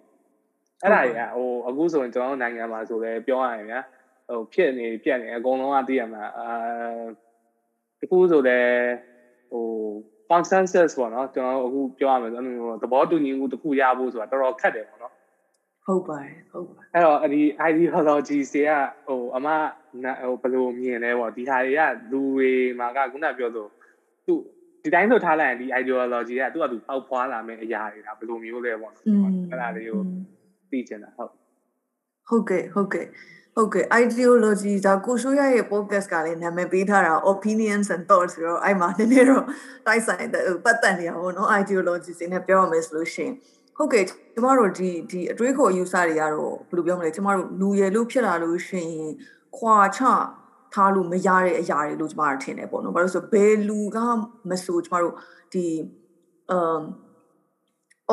အဲ့ဒါတွေကဟိုအခုဆိုရင်ကျွန်တော်နိုင်ငံမှာဆိုလဲပြောရရင်ဗျာဟိုဖြစ်နေပြက်နေအကုန်လုံးကသိရမှာအာ တခုဆိုလည်းဟို consensus ပေါ့နော်ကျွန်တော်အခုပြောရမယ်ဆိုတော့သဘောတူညီမှုတစ်ခုရဖို့ဆိုတာတော်တော်ခက်တယ်ပေါ့နော်ဟုတ်ပါတယ်ဟုတ်ပါအဲ့တော့ဒီ ideology တွေကဟိုအမဟိုဘယ်လိုမြင်လဲပေါ့ဒီဟာတွေကလူတွေမှာကခုနပြောဆိုသူဒီတိုင်းဆိုထားလိုက်ရင်ဒီ ideology ကသူ့အတူပေါက်ဖွာလာမယ့်အရာတွေဒါဘယ်လိုမျိုးလဲပေါ့နော်အဲ့ဒါလေးကိုသိချင်တာဟုတ်ဟုတ်ကဲ့ဟုတ်ကဲ့ ဟုတ်ကဲ့ ideology ဒါကိုရှိုးရရဲ့ podcast ကလည်းနာမည်ပေးထားတာ opinions and thoughts ဆိုတော့အဲ့မှာနည်းနည်းတော့တိုက်ဆိုင်တဲ့ပတ်သက်နေရပါတော့ ideology စင်းနဲ့ပြောရမယ်ဆိုလို့ရှိရင်ဟုတ်ကဲ့ကျမတို့ဒီဒီအတွေးခေါ်ယူဆတွေကတော့ဘယ်လိုပြောမလဲကျမတို့လူရယ်လို့ဖြစ်လာလို့ရှိရင်ခွာချထားလို့မရတဲ့အရာတွေလို့ကျမတို့ထင်တယ်ပေါ့နော်ဘာလို့ဆိုဘယ်လူကမဆိုကျမတို့ဒီ um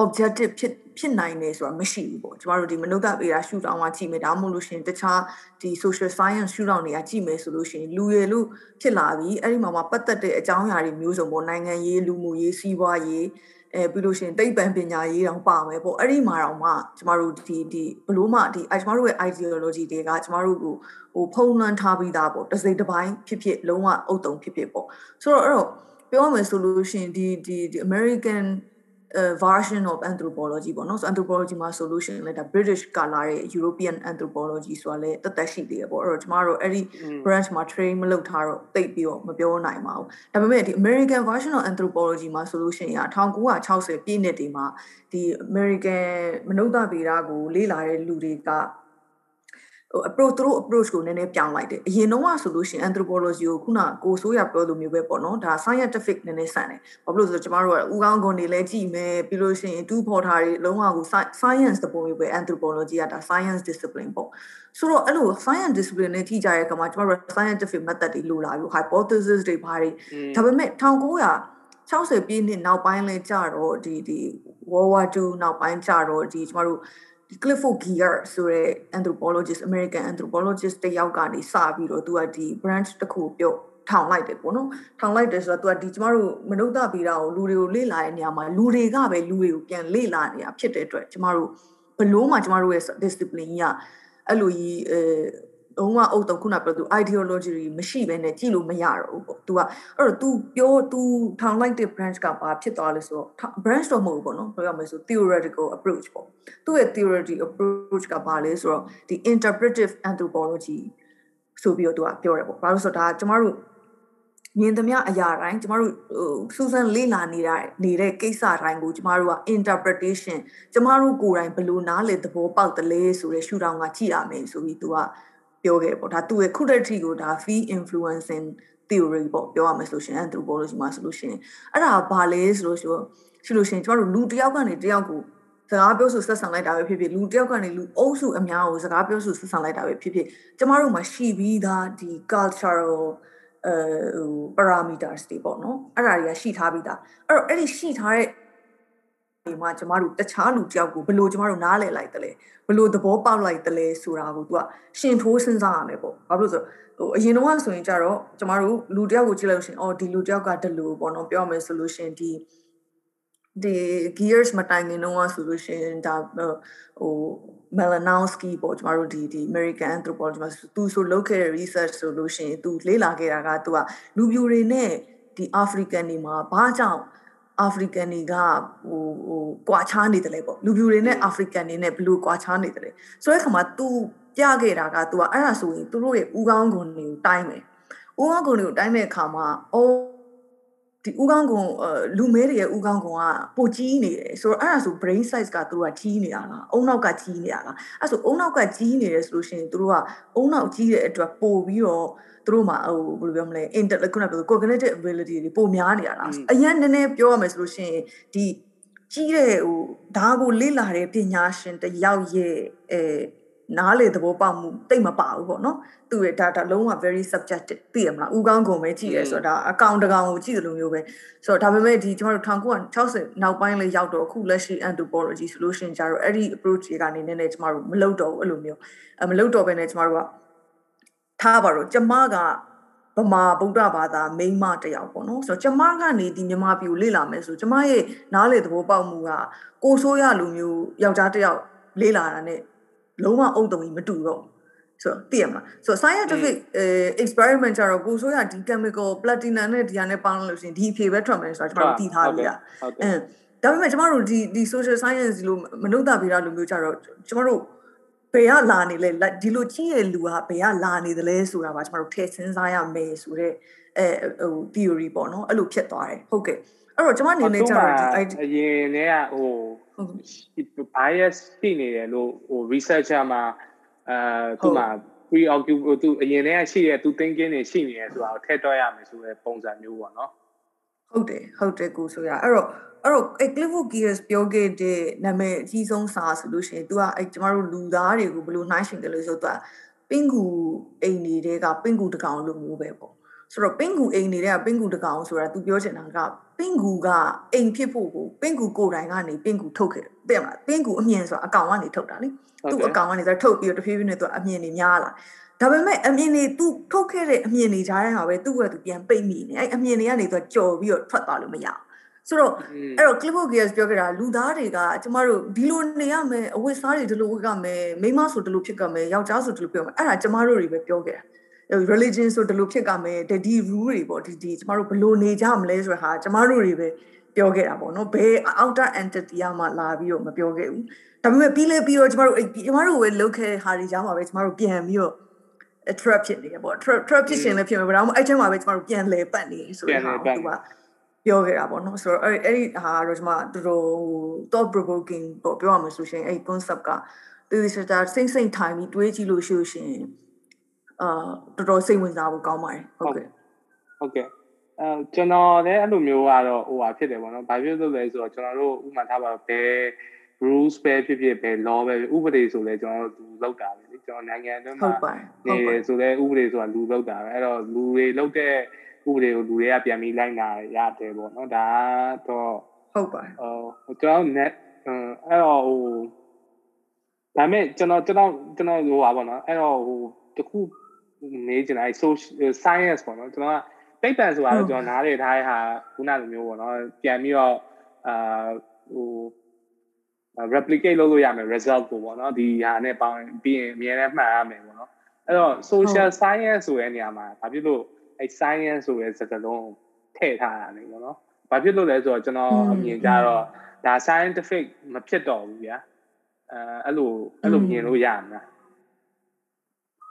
objective ဖြစ်ဖြစ်နိုင်တယ်ဆိုတာမရှိဘူးပေါ့ကျမတို့ဒီမနုဿပေတာရှုထောင့်ကကြည့်မယ်ဒါမှမဟုတ်လို့ရှိရင်တခြားဒီ social science ရှုထောင့်တွေကကြည့်မယ်ဆိုလို့ရှိရင်လူရည်လို့ဖြစ်လာပြီအဲ့ဒီမှာမှာပတ်သက်တဲ့အကြောင်းအရာတွေမျိုးစုံပေါ့နိုင်ငံရေးလူမှုရေးစီးပွားရေးအဲပြီးလို့ရှိရင်တိတ်ပံပညာရေးတောင်ပါမယ်ပေါ့အဲ့ဒီမှာတော့မှကျမတို့ဒီဒီဘလို့မှဒီကျမတို့ရဲ့ ideology တွေကကျမတို့ကိုဟိုဖုံးလွှမ်းထားပြီးသားပေါ့တစ်စိတ်တစ်ပိုင်းဖြစ်ဖြစ်လုံးဝအုတ်တုံဖြစ်ဖြစ်ပေါ့ဆိုတော့အဲ့တော့ပြောရမယ်ဆိုလို့ရှိရင်ဒီဒီဒီ American version of anthropology ပေါ့နော်ဆို anthropology မှာ solution လဲဒါ British ကလာတဲ့ European anthropology ဆိုတာလဲတသက်ရှိသေးတယ်ပေါ့အဲ့တော့ကျမတို့အဲ့ဒီ branch မှာ train မလုပ်ထားတော့သိပြီးတော့မပြောနိုင်ပါဘူးဒါပေမဲ့ဒီ American version of anthropology မှာ solution ရ1960ပြည့်နှစ်တွေမှာဒီ American မနုဿဗေဒကိုလေ့လာတဲ့လူတွေက ဟို approach သူတို့ approach ကိုနည်းနည်းပြောင်းလိုက်တယ်အရင်တော့ဆိုလို့ရှိရင် anthropology ကိုခုနကိုဆိုးရပြောလိုမျိုးပဲပေါ့နော်ဒါ scientific နည်းနည်းဆန်တယ်ဘာဖြစ်လို့ဆိုတော့ကျမတို့ကဦးကောင်းကွန်တွေလည်းကြည့်မယ်ပြီးလို့ရှိရင်တူးဖော်ထားတွေလုံးဝကို science တပုံမျိုးပဲ anthropology ကဒါ science discipline ပေါ့ဆိုတော့အဲ့လို science discipline နဲ့ထိကြတဲ့အခါမှာကျမတို့ scientific method တွေလိုလာပြီး hypothesis တွေဘာတွေဒါပေမဲ့1900 60ပြည့်နှစ်နောက်ပိုင်းလဲကြတော့ဒီဒီ World War 2နောက်ပိုင်းကြတော့ဒီကျမတို့ဒီ Clifford Gear ဆိုတဲ့ anthropologist American anthropologist တယောက်ကနေစပြီးတော့သူကဒီ branch တစ်ခုပြုတ်ထောင်လိုက်တယ်ပေါ့နော်ထောင်လိုက်တယ်ဆိုတော့သူကဒီကျမတို့မနုဿဗီဒကိုလူတွေကိုလေ့လာတဲ့နေရာမှာလူတွေကပဲလူတွေကိုပြန်လေ့လာနေတာဖြစ်တဲ့အတွက်ကျမတို့ဘလို့မှကျမတို့ရဲ့ discipline ကြီးကအဲ့လိုကြီးအဲ လုံးဝအုပ်တော့ခုနပြောသူ ideology မရှိဘဲနဲ့ကြည့်လို့မရတော့ဘူးပေါ့။ तू ကအဲ့တော့ तू ပြော तू ထောင်လိုက်တဲ့ branch ကဘာဖြစ်သွားလဲဆိုတော့ branch တော့မဟုတ်ဘူးပေါ့နော်။ပြောရမယ်ဆို theoretical approach ပေါ့။သူ့ရဲ့ theory approach ကဘာလဲဆိုတော့ဒီ interpretive anthropology ဆိုပြီးတော့ तू ကပြောတယ်ပေါ့။ဘာလို့ဆိုတော့ဒါကျမတို့မြင်သမျှအရာတိုင်းကျမတို့ဟိုစူးစမ်းလေ့လာနေတဲ့နေတဲ့ကိစ္စတိုင်းကိုကျမတို့က interpretation ကျမတို့ကိုယ်တိုင်ဘယ်လိုနားလည်သဘောပေါက်တယ်လဲဆိုတဲ့ရှုထောင့်ကကြည့်ရမယ်ဆိုပြီး तू က ပြောခဲ့ပေါ့ဒါသူ့ရဲ့ခုတည်းထီကိုဒါ fee influencing theory ပေါ့ပြောရမယ်ဆိုရှင် anthropology မှာဆိုလို့ရှင်အဲ့ဒါဘာလဲဆိုလို့ရှိရှိလို့ရှင်ကျမတို့လူတစ်ယောက်ကနေတစ်ယောက်ကိုစကားပြောဆိုဆက်ဆံလိုက်တာပဲဖြစ်ဖြစ်လူတစ်ယောက်ကနေလူအုပ်စုအများကိုစကားပြောဆိုဆက်ဆံလိုက်တာပဲဖြစ်ဖြစ်ကျမတို့မှာရှိပြီးသားဒီ cultural အဲဟို parameters တွေပေါ့နော်အဲ့ဒါတွေကရှိထားပြီးသားအဲ့တော့အဲ့ဒီရှိထားတဲ့ ဒီမှာကျမတို့တခြားလူတယောက်ကိုဘယ်လိုကျမတို့နားလည်လိုက်တယ်လဲဘယ်လိုသဘောပေါက်လိုက်တယ်လဲဆိုတာကို तू ကရှင်ထိုးစဉ်းစားရမယ်ပေါ့ဘာလို့ဆိုဟိုအရင်တော့ဆိုရင်ကြတော့ကျမတို့လူတယောက်ကိုကြည့်လို့ရှင်အော်ဒီလူတယောက်ကဒီလိုပေါ့နော်ပြောမယ်ဆိုလို့ရှင်ဒီဒီ gears မတိုင်ခင်တော့ဆိုလို့ရှင်ဒါဟို Malinowski ပေါ့ကျမတို့ဒီဒီ American anthropology မှာသူဆိုလုပ်ခဲ့တဲ့ research ဆိုလို့ရှင်သူလေ့လာခဲ့တာကသူကလူပြိုတွေနဲ့ဒီ African တွေမှာဘာကြောင့် အာဖရိကန်တွေကဟိုဟိုကွာခြားနေတယ်လေပေါ့လူပြူတွေနဲ့အာဖရိကန်တွေနဲ့ဘယ်လိုကွာခြားနေတယ်လဲဆိုတဲ့ခါမှာ तू ပြခဲ့တာက तू ကအဲ့ဒါဆိုရင်သူတို့ရဲ့ဥကောင်းကွန်တွေကိုတိုင်းမယ်ဥကောင်းကွန်တွေကိုတိုင်းတဲ့အခါမှာအော် ဒီဥကောင်းကွန်လူမဲတွေရဲ့ဥကောင်းကွန်ကပိုကြီးနေတယ်ဆိုတော့အဲ့ဒါဆို brain size ကသူတို့ကကြီးနေတာလားအုံနောက်ကကြီးနေတာလားအဲ့ဆိုအုံနောက်ကကြီးနေတယ်ဆိုလို့ရှိရင်သူတို့ကအုံနောက်ကြီးတဲ့အတွက်ပို့ပြီးတော့သူတို့မှာဟိုဘယ်လိုပြောမလဲ inter ခုနကပြော cognitive ability တွေပိုများနေတာလားအရင်နည်းနည်းပြောရမယ်ဆိုလို့ရှိရင်ဒီကြီးတဲ့ဟိုဒါကိုလေ့လာတဲ့ပညာရှင်တယောက်ရဲ့အဲ နားလေသဘောပေါက်မှုတိတ်မပါဘူးပေါ့နော်သူ့ရဲ့ data လုံးဝ very subjective သိရမလားဥကောင်းကုန်ပဲကြည့်ရဲဆိုတော့ဒါအကောင့်တကောင်ကိုကြည့်တယ်လို့မျိုးပဲဆိုတော့ဒါပေမဲ့ဒီကျမတို့1960နောက်ပိုင်းလေးရောက်တော့အခုလက်ရှိ anthropology solution ကြတော့အဲ့ဒီ approach တွေကနေနည်းနည်းကျမတို့မလုပ်တော့ဘူးအဲ့လိုမျိုးအမလုပ်တော့ဘဲနဲ့ကျမတို့ကထားပါတော့ကျမကဗမာဗုဒ္ဓဘာသာမိန်းမတယောက်ပေါ့နော်ဆိုတော့ကျမကနေဒီမြန်မာပြည်ကိုလေ့လာမယ်ဆိုကျမရဲ့နားလေသဘောပေါက်မှုကကိုဆိုးရလူမျိုးယောက်ျားတယောက်လေ့လာတာနဲ့ လုံးဝအုံတုံကြီးမတူတော့ဆိုတော့သိရမလားဆိုတော့ scientific experiment ကြတော့ကိုဆိုးရဒီ chemical platinum နဲ့ဒီဟာနဲ့ပေါင်းလို့ရှိရင်ဒီအဖြေပဲထွက်မယ်ဆိုတာကျွန်တော်သိထားပြီလားအင်းဒါပေမဲ့ကျမတို့ဒီဒီ social science လို့မနုဿဗေဒလိုမျိုးကြတော့ကျမတို့ဘယ်ကလာနေလဲဒီလိုကြီးရဲ့လူကဘယ်ကလာနေသလဲဆိုတာပါကျွန်တော်တို့ထည့်စဉ်းစားရမယ်ဆိုတော့အဲဟို theory ပေါ့နော်အဲ့လိုဖြစ်သွားတယ်ဟုတ်ကဲ့ အဲ့တော့ကျွန်မအနေနဲ့ကျတော့ဒီအရင်တည်းကဟို bias ရှိနေတယ်လို့ဟို researcher မှာအဲသူမှာ pre occupy သူအရင်တည်းကရှိတဲ့သူ thinking တွေရှိနေတယ်ဆိုတာကိုထည့်တွက်ရမယ်ဆိုတဲ့ပုံစံမျိုးပေါ့နော်ဟုတ်တယ်ဟုတ်တယ်ကိုဆိုရအဲ့တော့အဲ့တော့အဲ Clifford Gears ပြောခဲ့တဲ့နာမည်အကြီးဆုံးစာဆိုလို့ရှိရင် तू ကအဲကျမတို့လူသားတွေကိုဘယ်လိုနှိုင်းရှင်တယ်လို့ဆိုတော့ तू ပင်ကူအိမ်နေတဲ့ကပင်ကူတကောင်လိုမျိုးပဲပေါ့ဆိုတော့ပင်ကူအိမ်နေတဲ့ကပင်ကူတကောင်ဆိုတာ तू ပြောချင်တာက ပင်ကူကအိမ်ဖြစ်ဖို့ကိုပင်ကူကိုယ်တိုင်ကနေပင်ကူထုတ်ခဲ့တယ်ပြန်လာပင်ကူအမြင်ဆိုတာအကောင်ကနေထုတ်တာလေသူ့အကောင်ကနေဆိုထုတ်ပြီးတော့တဖြည်းဖြည်းနဲ့သူအမြင်တွေများလာဒါပေမဲ့အမြင်တွေသူထုတ်ခဲ့တဲ့အမြင်တွေကြားထဲမှာပဲသူ့ကသူပြန်ပိတ်မိနေအဲ့အမြင်တွေကနေသူကြော်ပြီးတော့ထွက်သွားလို့မရဘူးဆိုတော့အဲ့တော့ clipboard gears ပြောခဲ့တာလူသားတွေကကျမတို့ဒီလိုနေရမယ်အဝတ်စားတွေဒီလိုဝတ်ရမယ်မိန်းမဆိုဒီလိုဖြစ်ရမယ်ယောက်ျားဆိုဒီလိုပြောရမယ်အဲ့ဒါကျမတို့တွေပဲပြောခဲ့တာ religion ဆိုဒီလိုဖြစ်ကြမယ်ဒီ rule တွေပေါ့ဒီဒီကျမတို့ဘယ်လိုနေကြမလဲဆိုတဲ့ဟာကျမတို့တွေပဲပြောခဲ့တာပေါ့နော်ဘယ် outer entity မှလာပြီးတော့မပြောခဲ့ဘူးဒါပေမဲ့ပြီးလဲပြီးတော့ကျမတို့ကျမတို့ပဲလုပ်ခဲ့တဲ့ဟာတွေကြားမှာပဲကျမတို့ပြန်ပြီးတော့ trap ဖြစ်နေရပေါ့ trap trap ဖြစ်ရှင်လည်းဖြစ်မှာပဲဒါမှမဟုတ်အဲ့ချက်မှာပဲကျမတို့ပြန်လဲပတ်နေဆိုတော့ဟာသူကပြောခဲ့တာပေါ့နော်ဆိုတော့အဲ့အဲ့ဒီဟာတော့ကျွန်မတော်တော် thought provoking ပေါ့ပြောရမှာဆိုရှင်အဲ့ concept ကသူဒီစတာစိမ့်စိမ့်ထိုင်ပြီးတွေးကြည့်လို့ရှိရှင် အာတော်တော်စိတ်ဝင်စားဖို့ကောင်းပါတယ်ဟုတ်ကဲ့ဟုတ်ကဲ့အဲကျွန်တော်လည်းအဲ့လိုမျိုးကတော့ဟိုဟာဖြစ်တယ်ပေါ့နော်ဘာဖြစ်လို့လဲဆိုတော့ကျွန်တော်တို့ဥမာထားပါဘယ် rules ပဲဖြစ်ဖြစ်ပဲ law ပဲဥပဒေဆိုလဲကျွန်တော်တို့လောက်တာပဲလေကျွန်တော်နိုင်ငံအတွင်းမှာနေဆိုလဲဥပဒေဆိုတာလူလောက်တာပဲအဲ့တော့လူတွေလောက်တဲ့ဥပဒေကိုလူတွေကပြန်ပြီးလိုက်နာရတယ်ပေါ့နော်ဒါတော့ဟုတ်ပါတယ်ဟိုကျွန်တော် net အဲ့တော့ဟိုဒါမဲ့ကျွန်တော်ကျွန်တော်ကျွန်တော်ဟိုပါပေါ့နော်အဲ့တော့ဟိုတခု မေးချင်တာ social science ပေါ့နော်ကျွန်တော်ကတိတ်ပံဆိုတာတော့ကျွန်တော်နားလေထားတဲ့ဟာခုနလိုမျိုးပေါ့နော်ပြန်ပြီးတော့အာဟို replicate လုပ်လို့ရမယ် result ကိုပေါ့နော်ဒီဟာနဲ့ပေါင်းပြီးရင်အများနဲ့မှတ်ရမယ်ပေါ့နော်အဲ့တော့ social science ဆိုတဲ့နေရာမှာဘာဖြစ်လို့အဲ science ဆိုတဲ့စကားလုံးထည့်ထားတာလဲပေါ့နော်ဘာဖြစ်လို့လဲဆိုတော့ကျွန်တော်အမြင်ကြတော့ဒါ scientific မဖြစ်တော့ဘူးဗျာအဲအဲ့လိုအဲ့လိုမြင်လို့ရမှာ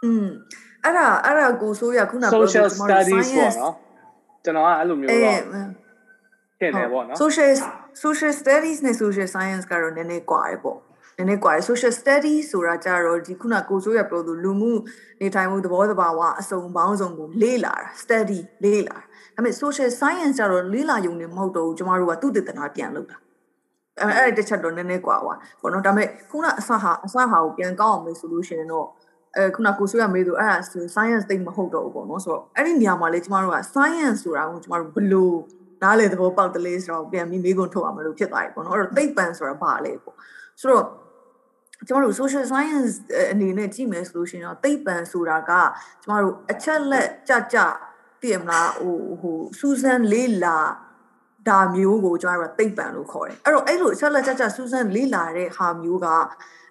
อืม အဲ့ဒါအဲ့ဒါကိုဆိုရခုနက social studies ပေါ့နော်ကျွန်တော်ကအဲ့လိုမျိုးတော့ဖြစ်နေပေါ့နော် social social studies နဲ့ social science ကတော့နည်းနည်းကွာတယ်ပေါ့နည်းနည်းကွာတယ် social studies ဆိုတာကြတော့ဒီခုနကိုဆိုရပြောသူလူမှုနေထိုင်မှုသဘောတဘာဝအစုံပေါင်းစုံကိုလေ့လာတာ study လေ့လာဒါပေမဲ့ social science ကြတော့လေ့လာယုံနေမဟုတ်တော့ဘူးကျမတို့ကသူတည်တနာပြန်လုပ်တာအဲအဲ့ဒီတစ်ချက်တော့နည်းနည်းကွာပါဘောနော်ဒါပေမဲ့ခုနအစဟာအစဟာကိုပြန်ကောင်းအောင်မေးဆိုလို့ရှိရင်တော့ အဲခုနကိုဆွေးရမေးသူအဲ့ဒါဆို science သိမဟုတ်တော့ဘူးပေါ့နော်ဆိုတော့အဲ့ဒီနေရာမှာလေကျမတို့က science ဆိုတာကိုကျမတို့ဘလို့နားလေသဘောပေါက်တလေးဆိုတော့ပြန်ပြီးမိကုန်းထုတ်အောင်မလို့ဖြစ်သွားပြီပေါ့နော်အဲ့တော့သိပ္ပံဆိုတာဘာလဲပေါ့ဆိုတော့ကျမတို့ social science အနေနဲ့ကြည့်မယ်ဆိုလို့ရှိရင်တော့သိပ္ပံဆိုတာကကျမတို့အချက်လက်ကြကြသိရမလားဟိုဟိုစူးစမ်းလေးလာ ဒါမျိုးကိုကျွန်တော်တို့သိပ္ပံလို့ခေါ်တယ်အဲ့တော့အဲ့လိုအချက်လက်ကြကြစူးစမ်းလေးလာတဲ့ဟာမျိုးက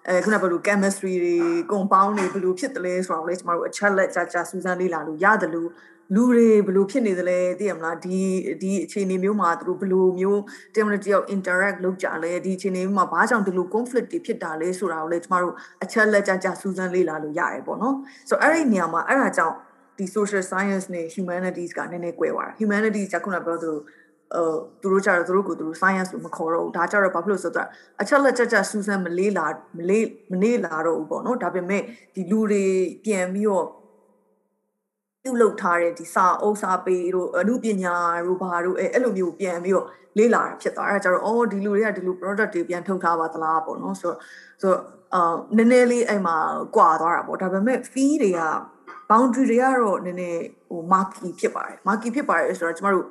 အဲခုနကဘယ်လို chemistry တွေ compound တွေဘယ်လိုဖြစ်တယ်လဲဆိုတော့လေကျမတို့အချက်လက်ကြကြစူးစမ်းလေးလာလို့ရတယ်လို့လူတွေဘယ်လိုဖြစ်နေသလဲသိရမလားဒီဒီအခြေအနေမျိုးမှာသူတို့ဘယ်လိုမျိုးတမန်တယောက် interact လုပ်ကြလဲဒီအခြေအနေမျိုးမှာဘာကြောင့်ဒီလို conflict တွေဖြစ်တာလဲဆိုတာကိုလေကျမတို့အချက်လက်ကြကြစူးစမ်းလေ့လာလို့ရတယ်ပေါ့နော်ဆိုတော့အဲ့ဒီနေရာမှာအဲ့ဒါကြောင့်ဒီ social science နဲ့ humanities ကနည်းနည်း꿰သွားတာ humanities ကခုနပြောသူ အဲသူတို့ကြတော့သူတို့ကိုသူတို့ science လို့မခေါ်တော့ဘူးဒါကြတော့ဘာဖြစ်လို့ဆိုတော့အချက်လက်ချက်ချက်စူးစမ်းမလေးလာမလေးမနေလာတော့ဘူးပေါ့နော်ဒါပေမဲ့ဒီလူတွေပြန်ပြီးတော့ပြုလုပ်ထားတဲ့ဒီစာအုပ်စာပေတို့အမှုပညာတို့ဘာတို့အဲအဲ့လိုမျိုးပြန်ပြီးတော့လေးလာတာဖြစ်သွားအဲဒါကြတော့အော်ဒီလူတွေကဒီလို product တွေပြန်ထုတ်ထားပါသလားပေါ့နော်ဆိုတော့ဆိုတော့အာနည်းနည်းလေးအဲ့မှာကွာသွားတာပေါ့ဒါပေမဲ့ fee တွေက boundary တွေကတော့နည်းနည်းဟို marky ဖြစ်ပါတယ် marky ဖြစ်ပါတယ်ဆိုတော့ကျမတို့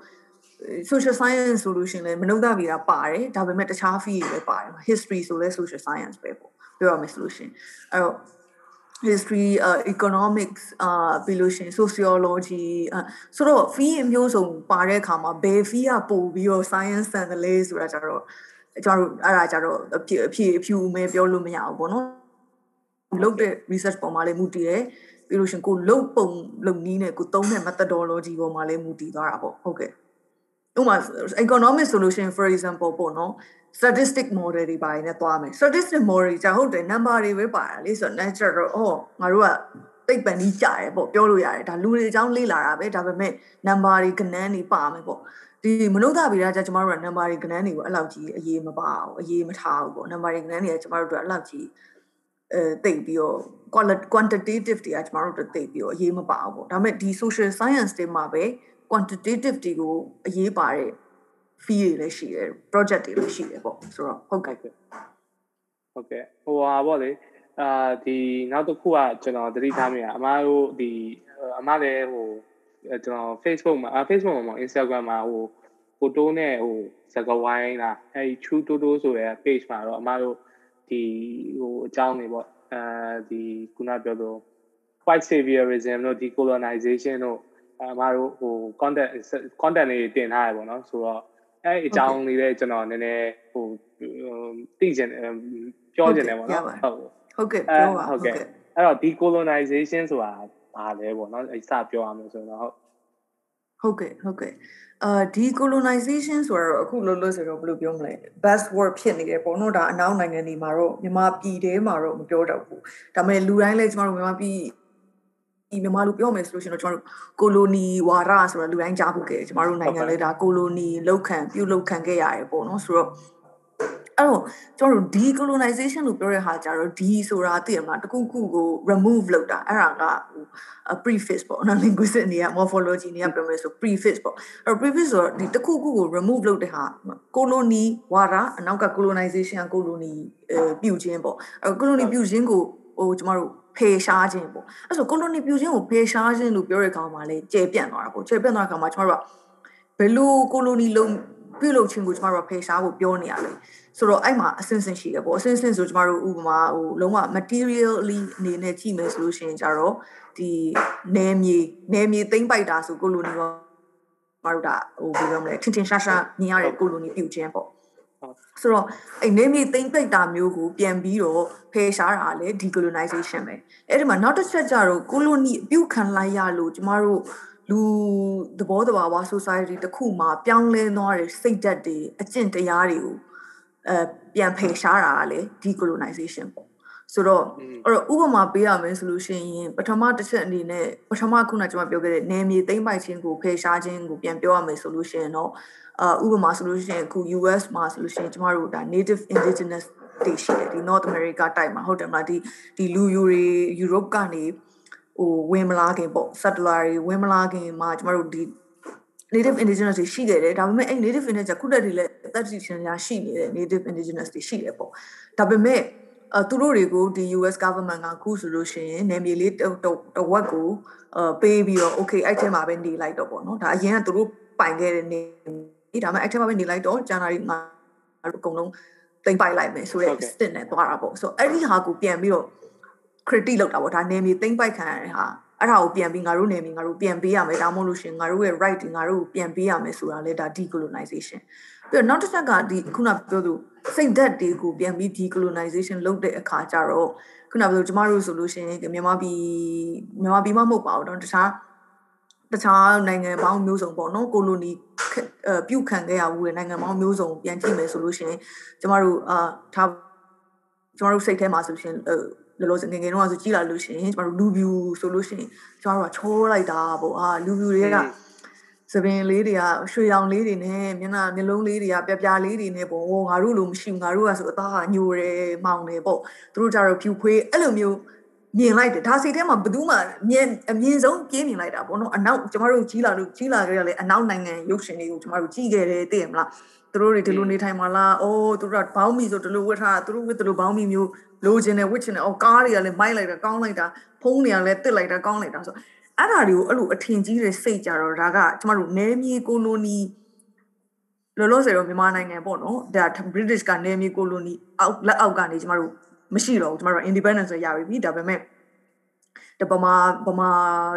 social science solution လဲမနုဿဗီဒပါတယ်ဒါပေမဲ့တခြား fee တွေလည်းပါတယ် history ဆိုလဲ social science ပဲပေါ့ပြောရမယ်ဆိုလို့ရှင်အဲ့တော့ history uh, economics အာပြီးလို့ရှင် sociology ဆိုတော့ fee အမျိုးစုံပါတဲ့အခါမှာဘယ် fee ကပို့ပြီးတော့ science ဆန်တယ်လဲဆိုတာကြတော့ကျွန်တော်အဲ့ဒါကြတော့အဖြစ်အဖြစ်အဖြူမဲပြောလို့မရဘူးပေါ့နော်လုပ်တဲ့ research ပေါ်မှာလည်းမူတည်တယ်ပြီးလို့ရှင်ကိုလုပ်ပုံလုပ်နည်းနဲ့ကိုသုံးတဲ့ methodology ပေါ်မှာလည်းမူတည်သွားတာပေါ့ဟုတ်ကဲ့ ဥပမာ economic solution for example ပေါ့နော် statistic model တွေပါနေသွားမယ် statistic model じゃဟုတ်တယ် number တွေပဲပါတာလေဆိုတော့ natural တော့ဟောငါတို့ကသိပ္ပံကြီးကြရဲပေါ့ပြောလို့ရတယ်ဒါလူတွေအကြောင်းလေ့လာတာပဲဒါပေမဲ့ number တွေကနန်းတွေပါမယ်ပေါ့ဒီမနုဿဗေဒကြကျမတို့က number တွေကနန်းတွေကိုအဲ့လောက်ကြီးအရေးမပါဘူးအရေးမထားဘူးပေါ့ number တွေကနန်းတွေကကျမတို့တို့အဲ့လောက်ကြီးအဲတိတ်ပြီးတော့ quantitative တွေကကျမတို့တို့တိတ်ပြီးတော့အရေးမပါဘူးပေါ့ဒါပေမဲ့ဒီ social science တွေမှာပဲ quantitative တွေကိုအရေးပါတဲ့ fee တွေလည်းရှိတယ် project တွေလည်းရှိတယ်ပေါ့ဆိုတော့ဟုတ်ကဲ့ဟုတ်ကဲ့ဟိုဟာပေါ့လေအာဒီနောက်တစ်ခုကကျွန်တော်သတိထားမိတာအမားတို့ဒီအမားလည်းဟိုကျွန်တော် Facebook မှာ Facebook မှာ Instagram မှာဟိုဖိုတိုနဲ့ဟိုစကားဝိုင်းလားအဲဒီ True Toto ဆိုတဲ့ page မှာတော့အမားတို့ဒီဟိုအကြောင်းတွေပေါ့အဲဒီခုနပြောလို့ white saviorism တို့ decolonization တို့ အမတို့ဟို content content လေးတင်ထားရပေါ့နော်ဆိုတော့အဲ့အကြောင်းလေးလည်းကျွန်တော်နည်းနည်းဟိုသိချင်ပြောချင်တယ်ပေါ့နော်ဟုတ်ဟုတ်ကဲ့ပြောပါဟုတ်ကဲ့အဲ့တော့ decolonization ဆိုတာဘာလဲပေါ့နော်အဲ့စပြောရမယ်ဆိုတော့ဟုတ်ဟုတ်ကဲ့ဟုတ်ကဲ့အာ decolonization ဆိုတော့အခုလို့လို့ဆိုတော့ဘယ်လိုပြောမလဲ buzzword ဖြစ်နေတယ်ပေါ့နော်ဒါအနောက်နိုင်ငံတွေမှာတော့မြန်မာပြည်ထဲမှာတော့မပြောတော့ဘူးဒါပေမဲ့လူတိုင်းလည်းကျမတို့မြန်မာပြည် ဒီမြန်မာလူပြောမယ်ဆိုလို့ရှိရင်တော့ကျွန်တော်တို့ကိုလိုနီဝါဒဆိုတာလူတိုင်းကြားဖို့ခဲ့ကျမတို့နိုင်ငံလေးဒါကိုလိုနီလောက်ခံပြုတ်လောက်ခံခဲ့ရတယ်ပေါ့နော်ဆိုတော့အဲ့တော့ကျွန်တော်တို့ decolonization လို့ပြောတဲ့ဟာကြတော့ d ဆိုတာသိရမလားတခုခုကို remove လုပ်တာအဲ့ဒါကဟို prefix ပေါ့နော် linguistic နေရ morphology နေရပြောမယ်ဆို prefix ပေါ့အဲ့တော့ prefix ဆိုတော့ဒီတခုခုကို remove လုပ်တဲ့ဟာ colony ဝါဒအနောက်က colonization colony ပြုခြင်းပေါ့အဲ့ colony ပြုခြင်းကိုဟိုကျမတို့ ဖေရှားခြင်းပေါ့အဲ့ဆို colony ပြုခြင်းကိုဖေရှားခြင်းလို့ပြောတဲ့အခါမှာလေကျေပြန့်သွားတာပေါ့ကျေပြန့်သွားတဲ့အခါမှာကျမတို့ကဘယ်လို colony လုံးပြုလုပ်ခြင်းကိုကျမတို့ကဖေရှားဖို့ပြောနေရလဲဆိုတော့အဲ့မှာအစင်စင်ရှိတယ်ပေါ့အစင်စင်ဆိုကျမတို့ဥပမာဟိုလုံးဝ materially အနေနဲ့ကြည့်မယ်ဆိုလို့ရှိရင်ကြတော့ဒီနယ်မြေနယ်မြေသိမ့်ပိုက်တာဆိုကိုလိုနီရောမတို့ဒါဟိုဘယ်လိုမလဲထင်ထင်ရှားရှားမြင်ရတဲ့ကိုလိုနီပြုတ်ခြင်းပေါ့ ဆိုတော့အဲ့နေမြေသိမ့်ပိတ်တာမျိုးကိုပြန်ပြီးတော့ဖယ်ရှားတာလည်း decolonization ပဲအဲ့ဒီမှာနောက်တစ်ချက်ကြတော့ကိုလိုနီအပြုတ်ခံလိုက်ရလို့ကျမတို့လူသဘောတဘာဝ society တစ်ခုမှာပြောင်းလဲသွားတဲ့စိတ်ဓာတ်တွေအကျင့်တရားတွေကိုအဲပြန်ဖယ်ရှားတာကလေ decolonization ပေါ့ ဆိုတော့အဲ့တော့ဥပမာပေးရမယ်ဆိုလို့ရှိရင်ပထမတစ်ချက်အနေနဲ့ပထမခုနကျွန်မပြောခဲ့တဲ့နယ်မြေသိမ်းပိုက်ခြင်းကိုဖယ်ရှားခြင်းကိုပြန်ပြောရမယ်ဆိုလို့ရှိရင်တော့အာဥပမာဆိုလို့ရှိရင်အခု US မှာဆိုလို့ရှိရင်ကျမတို့ဒါ native indigenous တွေရှိတယ်ဒီ North America တိုက်မှာဟုတ်တယ်မလားဒီဒီလူယူတွေ Europe ကနေဟိုဝင်မလာခင်ပေါ့ settler တွေဝင်မလာခင်မှာကျမတို့ဒီ native indigenous တွေရှိခဲ့တယ်ဒါပေမဲ့အဲ့ native indigenous ခုတည်းတွေလည်းအသက်ရှင်ရာရှိနေတဲ့ native indigenous တွေရှိတယ်ပေါ့ဒါပေမဲ့ အဲသူတို့တွေကိုဒီ US government ကခုဆိုလို့ရှိရင်နယ်မြေလေးတဝက်ကိုအဲပေးပြီးတော့ okay အဲ့ထဲမှာပဲနေလိုက်တော့ပေါ့နော်ဒါအရင်ကသူတို့ပိုင်ခဲ့တဲ့နေဒီဒါမှအဲ့ထဲမှာပဲနေလိုက်တော့ January မှာအကုန်လုံးတိမ့်ပိုက်လိုက်မယ်ဆိုတဲ့ stint နဲ့သွားတာပေါ့ဆိုတော့အဲ့ဒီဟာကိုပြန်ပြီးတော့ critique လုပ်တာပေါ့ဒါနယ်မြေတိမ့်ပိုက်ခံရတဲ့ဟာအဲ့ဒါကိုပြန်ပြီးငါတို့နေပြီငါတို့ပြန်ပေးရမယ်ဒါမှမဟုတ်လို့ရှင်ငါတို့ရဲ့ right တွေငါတို့ကိုပြန်ပေးရမယ်ဆိုတာလေဒါ decolonization ပြီးတော့နောက်တစ်ချက်ကဒီခုနပြောသူ စိတ်ဓာတ်တွေကိုပြန်ပြီး decolonization လုပ်တဲ့အခါကျတော့ခုနပြောကျမတို့ဆိုလို့ရှင်မြန်မာပြည်မြန်မာပြည်မှမဟုတ်ပါဘူးတော့တခြားတခြားနိုင်ငံပေါင်းမျိုးစုံပေါ့နော်ကိုလိုနီပြုတ်ခံခဲ့ရဘူးတဲ့နိုင်ငံပေါင်းမျိုးစုံပြန်ကြည့်မယ်ဆိုလို့ရှင်ကျမတို့အာထားကျမတို့စိတ်ထဲမှာဆိုရှင်လောလောဆယ်ငငယ်တော့ဆိုကြည်လာလို့ရှိရင်ကျမတို့လူဗျူဆိုလို့ရှိရင်ကျမတို့ကချောလိုက်တာပေါ့အာလူဗျူတွေက သပင်လေးတွေကရွှေရောင်လေးတွေနဲ့မျက်နှာမျက်လုံးလေးတွေကပြပြလေးတွေနဲ့ပေါ့ဟိုငါတို့လိုမရှိဘူးငါတို့ကဆိုအသားကညိုတယ်မောင်တယ်ပေါ့သူတို့ကြတော့ဖြူခွေးအဲ့လိုမျိုးမြင်လိုက်တယ်ဒါစိတ်ထဲမှာဘယ်သူမှမြင်အမြင်ဆုံးပြေးမြင်လိုက်တာပေါ့နော်အနောက်ကျမတို့ကြီးလာလို့ကြီးလာခဲ့ရလေအနောက်နိုင်ငံရုပ်ရှင်တွေကိုကျမတို့ကြည့်ခဲ့တယ်သိရမလားသူတို့တွေဒီလိုနေထိုင်မှာလားအိုးသူတို့ကဘောင်းမီဆိုဒီလိုဝတ်ထားတာသူတို့ဝတ်ဒီလိုဘောင်းမီမျိုးလိုချင်တယ်ဝတ်ချင်တယ်အော်ကားတွေကလည်းမိုက်လိုက်တာကောင်းလိုက်တာဖုန်းတွေကလည်းတစ်လိုက်တာကောင်းလိုက်တာဆို အဲ့ဒါတွေကိုအဲ့လိုအထင်ကြီးတဲ့စိတ်ကြတော့ဒါကကျမတို့နယ်မြေကိုလိုနီလောလောဆယ်တော့မြန်မာနိုင်ငံပေါ့နော်ဒါ British ကနယ်မြေကိုလိုနီအောက်လက်အောက်ကနေကျမတို့မရှိတော့ဘူးကျမတို့ independence ရရပြီဒါပေမဲ့တပမာပမာ